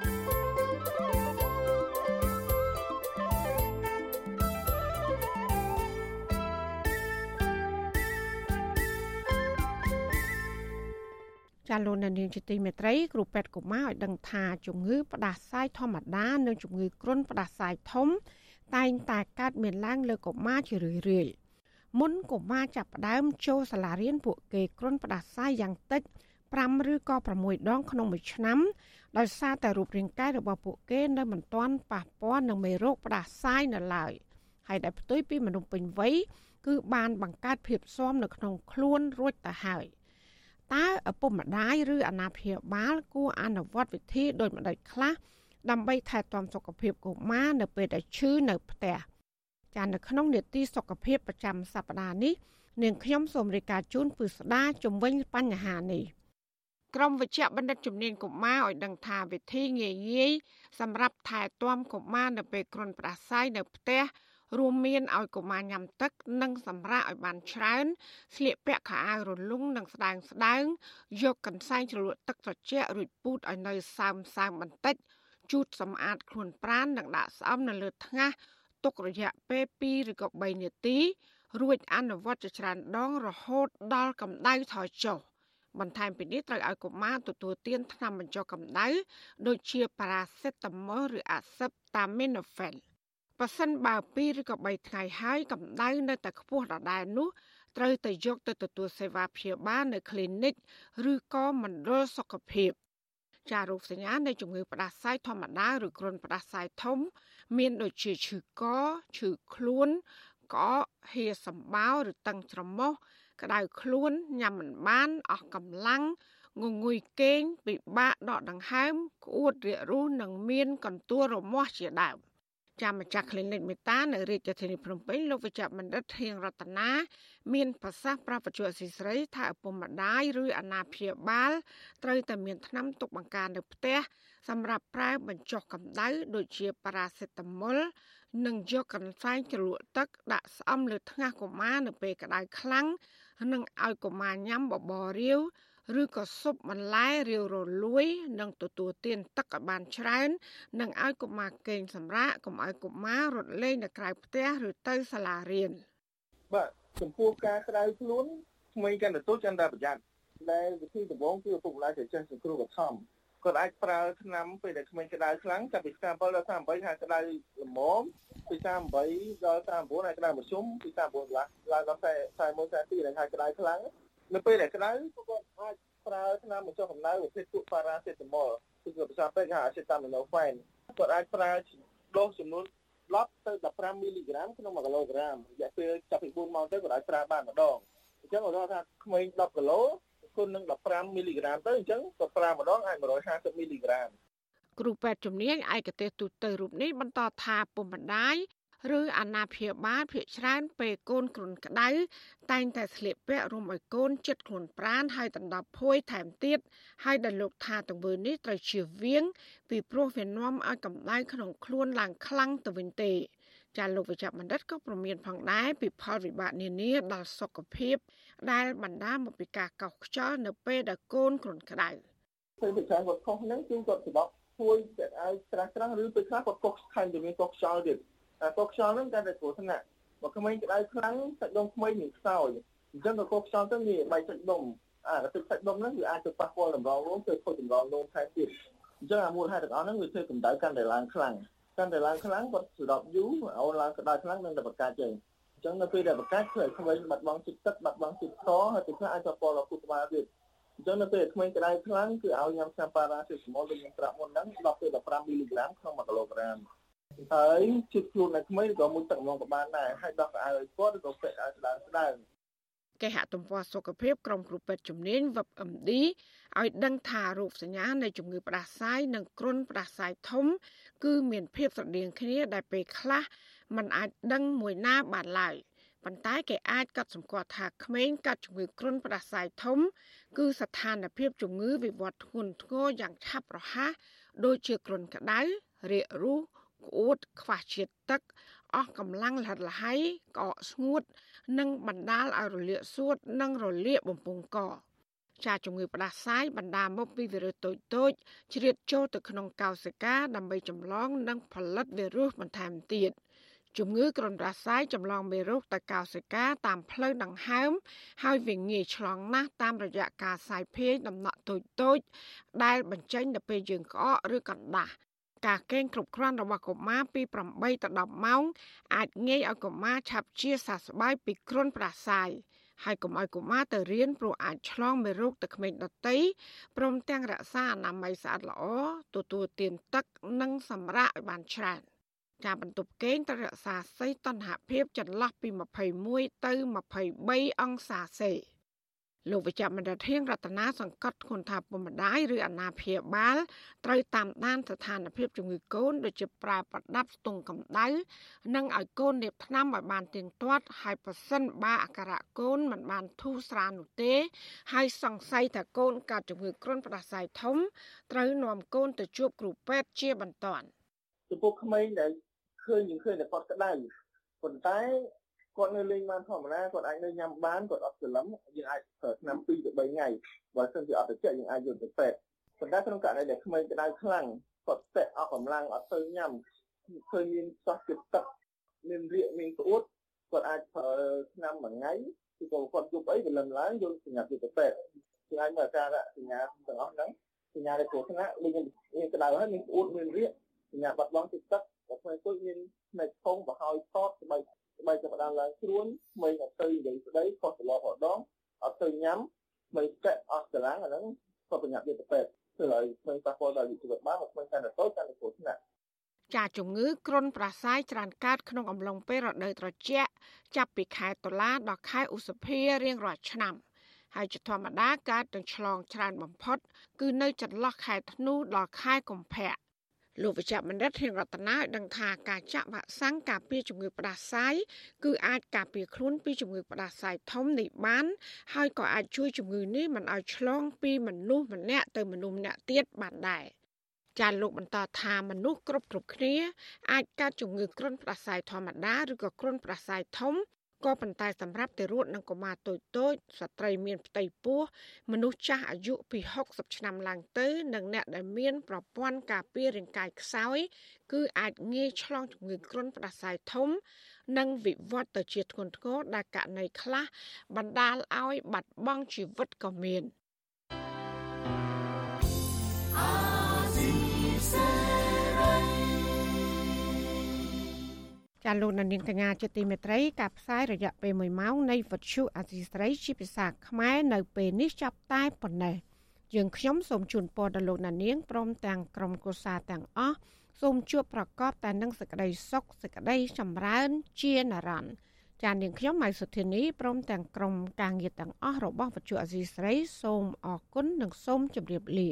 ចាលោកនាងជាទីមេត្រីគ្រូពេទ្យកុមារឲ្យដឹងថាជំងឺផ្ដាសាយធម្មតានិងជំងឺគ្រុនផ្ដាសាយធំ តែងតែកើតមានឡើងលើកុមារជារឿយៗមុនកុមារចាប់ផ្ដើមចូលសាលារៀនពួកគេគ្រុនផ្ដាសាយយ៉ាងតិច5ឬក៏6ដងក្នុងមួយឆ្នាំដោយសារតែរូបរាងកាយរបស់ពួកគេនៅមិនទាន់ប៉ះពាល់នឹងមេរោគផ្ដាសាយនៅឡើយហើយដែលផ្ទុយពីមនុស្សពេញវ័យគឺបានបង្កើតភាពស៊ាំនៅក្នុងខ្លួនរួចទៅហើយ។ តើឪពុកម្ដាយឬអាណាព្យាបាលគួរអនុវត្តវិធីដូចម្ដេចខ្លះដើម្បីថែទាំសុខភាពកុមារនៅពេលដែលឈឺនៅផ្ទះចានៅក្នុងនេតិសុខភាពប្រចាំសប្តាហ៍នេះនាងខ្ញុំសូមរាយការណ៍ជូនពិស្ដាជំវិញបញ្ហានេះក្រមវិជ្ជបណ្ឌិតជំនាញកុមារឲ្យដឹងថាវិធីងាយងាយសម្រាប់ថែទាំកុមារនៅពេលគ្រុនប្រស័យនៅផ្ទះ រួមមានឲ្យកុមារញ៉ាំទឹក និងសម្រាកឲ្យបានច្រើនស្លៀកពាក់ខោអាវរលុងនិងស្ដើងស្ដើងយកកន្សែងជ្រលក់ទឹកត្រជាក់រួចពូតឲ្យនៅសើមសើមបន្តិចជូតសម្អាតខ្លួនប្រាណនិងដាក់ស្អំនៅលើថ្ងាសទុករយៈពេល2ឬក៏3នាទី រួចអនុវត្តជាច្រើនដងរហូតដល់កម្ដៅថយចុះបន្ថែមពីនេះត្រូវឲ្យកុមារទទួលទានថ្នាំបញ្ចុះកម្ដៅដូចជាប៉ារ៉ាសេតាមុលឬអាស៊ីបតាមីណូហ្វេន ប៉ះសិនបើ2ឬក៏3ថ្ងៃហើយកម្ដៅនៅតែខ្ពស់ដដែលនោះត្រូវទៅយកទៅទទួលសេវាព្យាបាលនៅ clinic ឬក៏មណ្ឌលសុខភាពចារោគសញ្ញានៃជំងឺផ្ដាសាយធម្មតាឬគ្រុនផ្ដាសាយធំ មានដូចជាឈឺកឈឺខ្លួនកហៀសម្បោរឬតឹងច្រមុះក្តៅខ្លួនញ៉ាំមិនបានអស់កម្លាំងងងុយគេងពិបាកដកដង្ហើមក្អួតរាករូសនិងមានកន្ទួលរមាស់ជាដើម។ ចាំម្ចាស់ clinic មេតានៅរាជធានីភ្នំពេញលោកវិជ្ជបណ្ឌិតធៀងរតនាមានប្រសាសន៍ប្រាប់បច្ចុប្បន្នស៊ីស្រីថាឪពុកម្ដាយឬអាណាព្យាបាលត្រូវតែមានថ្នាំទុកបង្ការនៅផ្ទះសម្រាប់ប្រើបញ្ចុះកម្ដៅដូចជាប៉ារ៉ាសេតាមុលនិងយកកន្សែងជ្រលក់ទឹកដាក់ស្អំលើថ្ងាសកុមារនៅពេលក្តៅខ្លាំងនិងឲ្យកុមារញ៉ាំបបររាវ ឬក៏ស៊ុបបន្លែរាវរលួយ និងទទួលទានទឹកឲ្យបានច្រើន និងឲ្យកុមារគេងសម្រាកកុំឲ្យកុមាររត់លេងនៅក្រៅផ្ទះឬទៅសាលារៀនបាទចំពោះការក្តៅខ្លួនក្មេងកាន់ទទួលកាន់តែប្រយ័ត្នដែលវិធីដំបូងគឺឪពុកម្ដាយត្រូវចេះសង្គ្រោះបឋមគាត់អាចប្រើថ្នាំពេលដែលក្មេងក្តៅខ្លាំងចាប់ពី37ដល់38ហើយក្តៅល្មមពី38ដល់39ហើយក្តៅមធ្យមពី39កន្លះឡើងដល់41 42ហើយក្តៅខ្លាំង នៅពេលដែលក្តៅគាត់អាចប្រើថ្នាំបញ្ចុះកម្ដៅប្រភេទពួកប៉ារ៉ាសេតាមុលគឺភាសាពេទ្យហៅអាសេតាមីណូហ្វែនគាត់អាចប្រើដូសចំនួន10ទៅ15មីលីក្រាមក្នុង1គីឡូក្រាមរយៈពេលចាប់ពី4ម៉ោងទៅគាត់អាចប្រើបានម្ដងអញ្ចឹងគាត់ថាក្មេង10គីឡូគុណនឹង15មីលីក្រាមទៅអញ្ចឹងគាត់ប្រើម្ដងអាច150មីលីក្រាមគ្រូពេទ្យជំនាញឯកទេសទូទៅរូបនេះបន្តថាពុំបណ្ដាយ ឬអាណាព្យាបាលភាកច្រើនពេលកូនគ្រុនក្តៅតែងតែស្លៀកពាក់រួមឲ្យកូនចិត្តខ្លួនប្រានហើយដណ្ដប់ភួយថែមទៀតហើយដែលលោកថាទង្វើនេះត្រូវជៀសវាង ពីព្រោះវានាំឲ្យកម្ដៅក្នុងខ្លួនឡើងខ្លាំងទៅវិញទេចាលោកវិជ្ជបណ្ឌិតក៏ប្រមានផងដែរពីផលវិបាកនានាដល់សុខភាព ដែលបណ្ដាលមកពីការកោសខ្យល់នៅពេលដែលកូនគ្រុនក្តៅពេលពីច្រើនគាត់ខុសហ្នឹងគឺគាត់ច្រកភួយចិត្តឲ្យស្រះស្រះឬពេលខ្លះគាត់កោសខំទៅមានកោសខ្យល់ទៀត កោខ្យល់ហ្នឹងតែតែគ្រោះថ្នាក់បើក្មេងក្តៅខ្លាំងសាច់ដុំក្មេងនឹងខ្សោយអញ្ចឹងក៏កោខ្យល់ទៅវាបែកសាច់ដុំអាទឹកសាច់ដុំហ្នឹងវាអាចទៅប៉ះពាល់តម្រងនោមទៅខូចតម្រងនោមថែមទៀតអញ្ចឹងអាមូលហេតុទាំងអស់ហ្នឹងវាធ្វើកម្ដៅកាន់តែឡើងខ្លាំងកាន់តែឡើងខ្លាំងគាត់ស្ដប់យូរអូនឡើងក្តៅខ្លាំងនឹងតែបង្កើតចេញអញ្ចឹងនៅពេលដែលបង្កើតធ្វើឲ្យក្មេងបាត់បង់ជាតិទឹកបាត់បង់ជាតិខហើយទៅខ្លះអាចប៉ះពាល់ដល់ពុទ្ធបាលទៀតអញ្ចឹងនៅពេលក្មេងក្តៅខ្លាំងគឺឲ្យញ៉ាំសាប៉ារ៉ាសេតាមុលដូចខ្ញុំប្រាប់មុនហ្នឹង10ទៅ15មីលីក្រាមក្នុង1គីឡូក្រាម ហើយជិះខ្លួនឲ្យក្មេងក៏មួយទឹកម្ដងក៏បានដែរហើយដោះកៅអៅឲ្យគាត់ក៏ពាក់ឲ្យស្ដើងស្ដើងគេហទំព័រសុខភាពក្រមគ្រូពេទ្យជំនាញ WebMD ឲ្យដឹងថារោគសញ្ញានៃជំងឺផ្ដាសាយនិងគ្រុនផ្ដាសាយធំ គឺមានភាពស្រដៀងគ្នាដែលពេលខ្លះมันអាចដឹងមួយណាបានឡើយប៉ុន្តែគេអាចកាត់សម្គាល់ថាក្មេងកាត់ជំងឺគ្រុនផ្ដាសាយធំ គឺស្ថានភាពជំងឺវិវត្តធ្ងន់ធ្ងរយ៉ាងឆាប់រហ័សដូចជាគ្រុនក្តៅរាករូស ក្អួតខ្វះជាតិទឹកអស់កម្លាំងលហិតលហៃកកស្ងួត និងបណ្ដាលឲ្យរលាកសួត និងរលាកបំពង់កចាជំងឺផ្ដាសាយបណ្ដាលមកពីវីរុសតូចតូចជ្រៀតចូលទៅក្នុងកោសិកាដើម្បីចម្លង និងផលិតវីរុសបន្ថែមទៀតជំងឺគ្រុនផ្ដាសាយចម្លងមេរោគទៅកោសិកាតាមផ្លូវដង្ហើម ហើយវាងាយឆ្លងណាស់តាមរយៈការសាយភាយដំណក់តូចតូចដែលបញ្ចេញទៅពេលយើងក្អកឬកណ្ដាស់ ការកេងគ្រប់គ្រាន់របស់កុមារពី8ទៅ10ម៉ោងអាចងាយឲ្យកុមារឆាប់ជាសះស្បើយពីគ្រុនផ្ដាសាយហើយកុំឲ្យកុមារទៅរៀនព្រោះអាចឆ្លងមេរោគទៅក្មេងដទៃព្រមទាំងរក្សាអនាម័យស្អាតល្អទទួលទានទឹកនិងសម្រាកឲ្យបានច្រើនការបន្ទប់គេងត្រូវរក្សាសីតុណ្ហភាពចន្លោះពី21ទៅ23អង្សាសេ លោកវិជ្ជបណ្ឌិតធៀងរតនាសង្កត់គុណថាពុំម្ដាយឬអាណាព្យាបាលត្រូវតាមដានស្ថានភាពជំងឺកូនដូចជាប្រើប្រដាប់ស្ទង់កម្ដៅនិងឲ្យកូនលាបថ្នាំឲ្យបានទៀងទាត់ហើយប្រសិនបើអាការៈកូនមិនបានធូរស្រាលនោះទេ ហើយសង្ស័យថាកូនកើតជំងឺគ្រុនផ្ដាសាយធំត្រូវនាំកូនទៅជួបគ្រូពេទ្យជាបន្ទាន់ចំពោះក្មេងដែលឃើញយើងឃើញតែគាត់ក្តៅប៉ុន្តែ គាត់នៅលេងបានធម្មតាគាត់អាចនៅញ៉ាំបានគាត់អត់ច្រឡំយើងអាចប្រើឆ្នាំ2ទៅ3ថ្ងៃបើមិនជាអត់ត្រជាក់យើងអាចយកទៅពេទ្យប៉ុន្តែក្នុងករណីដែលក្មេងក្តៅខ្លាំងគាត់ស្ទាក់អស់កម្លាំងអត់ទៅញ៉ាំឃើញមានសោះចិត្តទឹកមានរាកមានក្អួតគាត់អាចប្រើឆ្នាំមួយថ្ងៃគឺក៏គាត់យប់អីព្រលឹមឡើងយកសញ្ញាទៅពេទ្យគឺអាចមើលការសញ្ញាទាំងអស់ហ្នឹងសញ្ញាដែលគ្រោះថ្នាក់លេងមានក្តៅហើយមានក្អួតមានរាកសញ្ញាបាត់បង់ចិត្តទឹកតែផ្នែកគួយមានផ្នែកធំបហើយថតស្បែក ស្បែកចាប់ដើមឡើងជ្រួនថ្មីអត់ទៅនិយាយស្ដីខុសច្រឡំម្ដងអត់ទៅញ៉ាំថ្មីស្ទាក់អស់កម្លាំងអាហ្នឹងក៏ប្រញាប់យកទៅពេទ្យធ្វើឲ្យថ្មីប៉ះពាល់ដល់ជីវិតបានថ្មីកាន់តែតូចកាន់តែគ្រោះថ្នាក់ចាជំងឺគ្រុនប្រសាយច្រើនកើតក្នុងអំឡុងពេលរដូវត្រជាក់ចាប់ពីខែតុលាដល់ខែឧសភារៀងរាល់ឆ្នាំហើយជាធម្មតាកើតនឹងឆ្លងច្រើនបំផុត គឺនៅចន្លោះខែធ្នូដល់ខែកុម្ភៈ លោកវិជ្ជបណ្ឌិតហេងរតនាឲ្យដឹងថាការចាក់វ៉ាក់សាំងការពារជំងឺផ្ដាសាយគឺអាចការពារខ្លួនពីជំងឺផ្ដាសាយធំនេះបាន ហើយក៏អាចជួយជំងឺនេះមិនឲ្យឆ្លងពីមនុស្សម្នាក់ទៅមនុស្សម្នាក់ទៀតបានដែរចាលោកបន្តថាមនុស្សគ្រប់គ្រប់គ្នាអាចកើតជំងឺគ្រុនផ្ដាសាយធម្មតាឬក៏គ្រុនផ្ដាសាយធំ ក៏ប៉ុន្តែសម្រាប់ទារកនិងកុមារតូចតូចស្ត្រីមានផ្ទៃពោះមនុស្សចាស់អាយុពី60ឆ្នាំឡើងទៅ និងអ្នកដែលមានប្រព័ន្ធការពាររាងកាយខ្សោយ គឺអាចងាយឆ្លងជំងឺគ្រុនផ្ដាសាយធំ និងវិវត្តទៅជាធ្ងន់ធ្ងរដែលករណីខ្លះបណ្ដាលឲ្យបាត់បង់ជីវិតក៏មាន។ ចាលោកនាងកញ្ញាជាទីមេត្រីការផ្សាយរយៈពេល1ម៉ោងនៃវិទ្យុអាស៊ីស្រីជាភាសាខ្មែរនៅពេលនេះចាប់តែប៉ុណ្ណេះយើងខ្ញុំសូមជូនពរដល់លោកនាងព្រមទាំងក្រុមគូសាទាំងអស់សូមជួបប្រកបតែនឹងសេចក្តីសុខសេចក្តីចម្រើន ជានិរន្តរ៍ចាននាងខ្ញុំម៉ៃសុធានីព្រមទាំងក្រុមការងារទាំងអស់របស់វិទ្យុអាស៊ីស្រី សូមអរគុណនិងសូមជម្រាបលា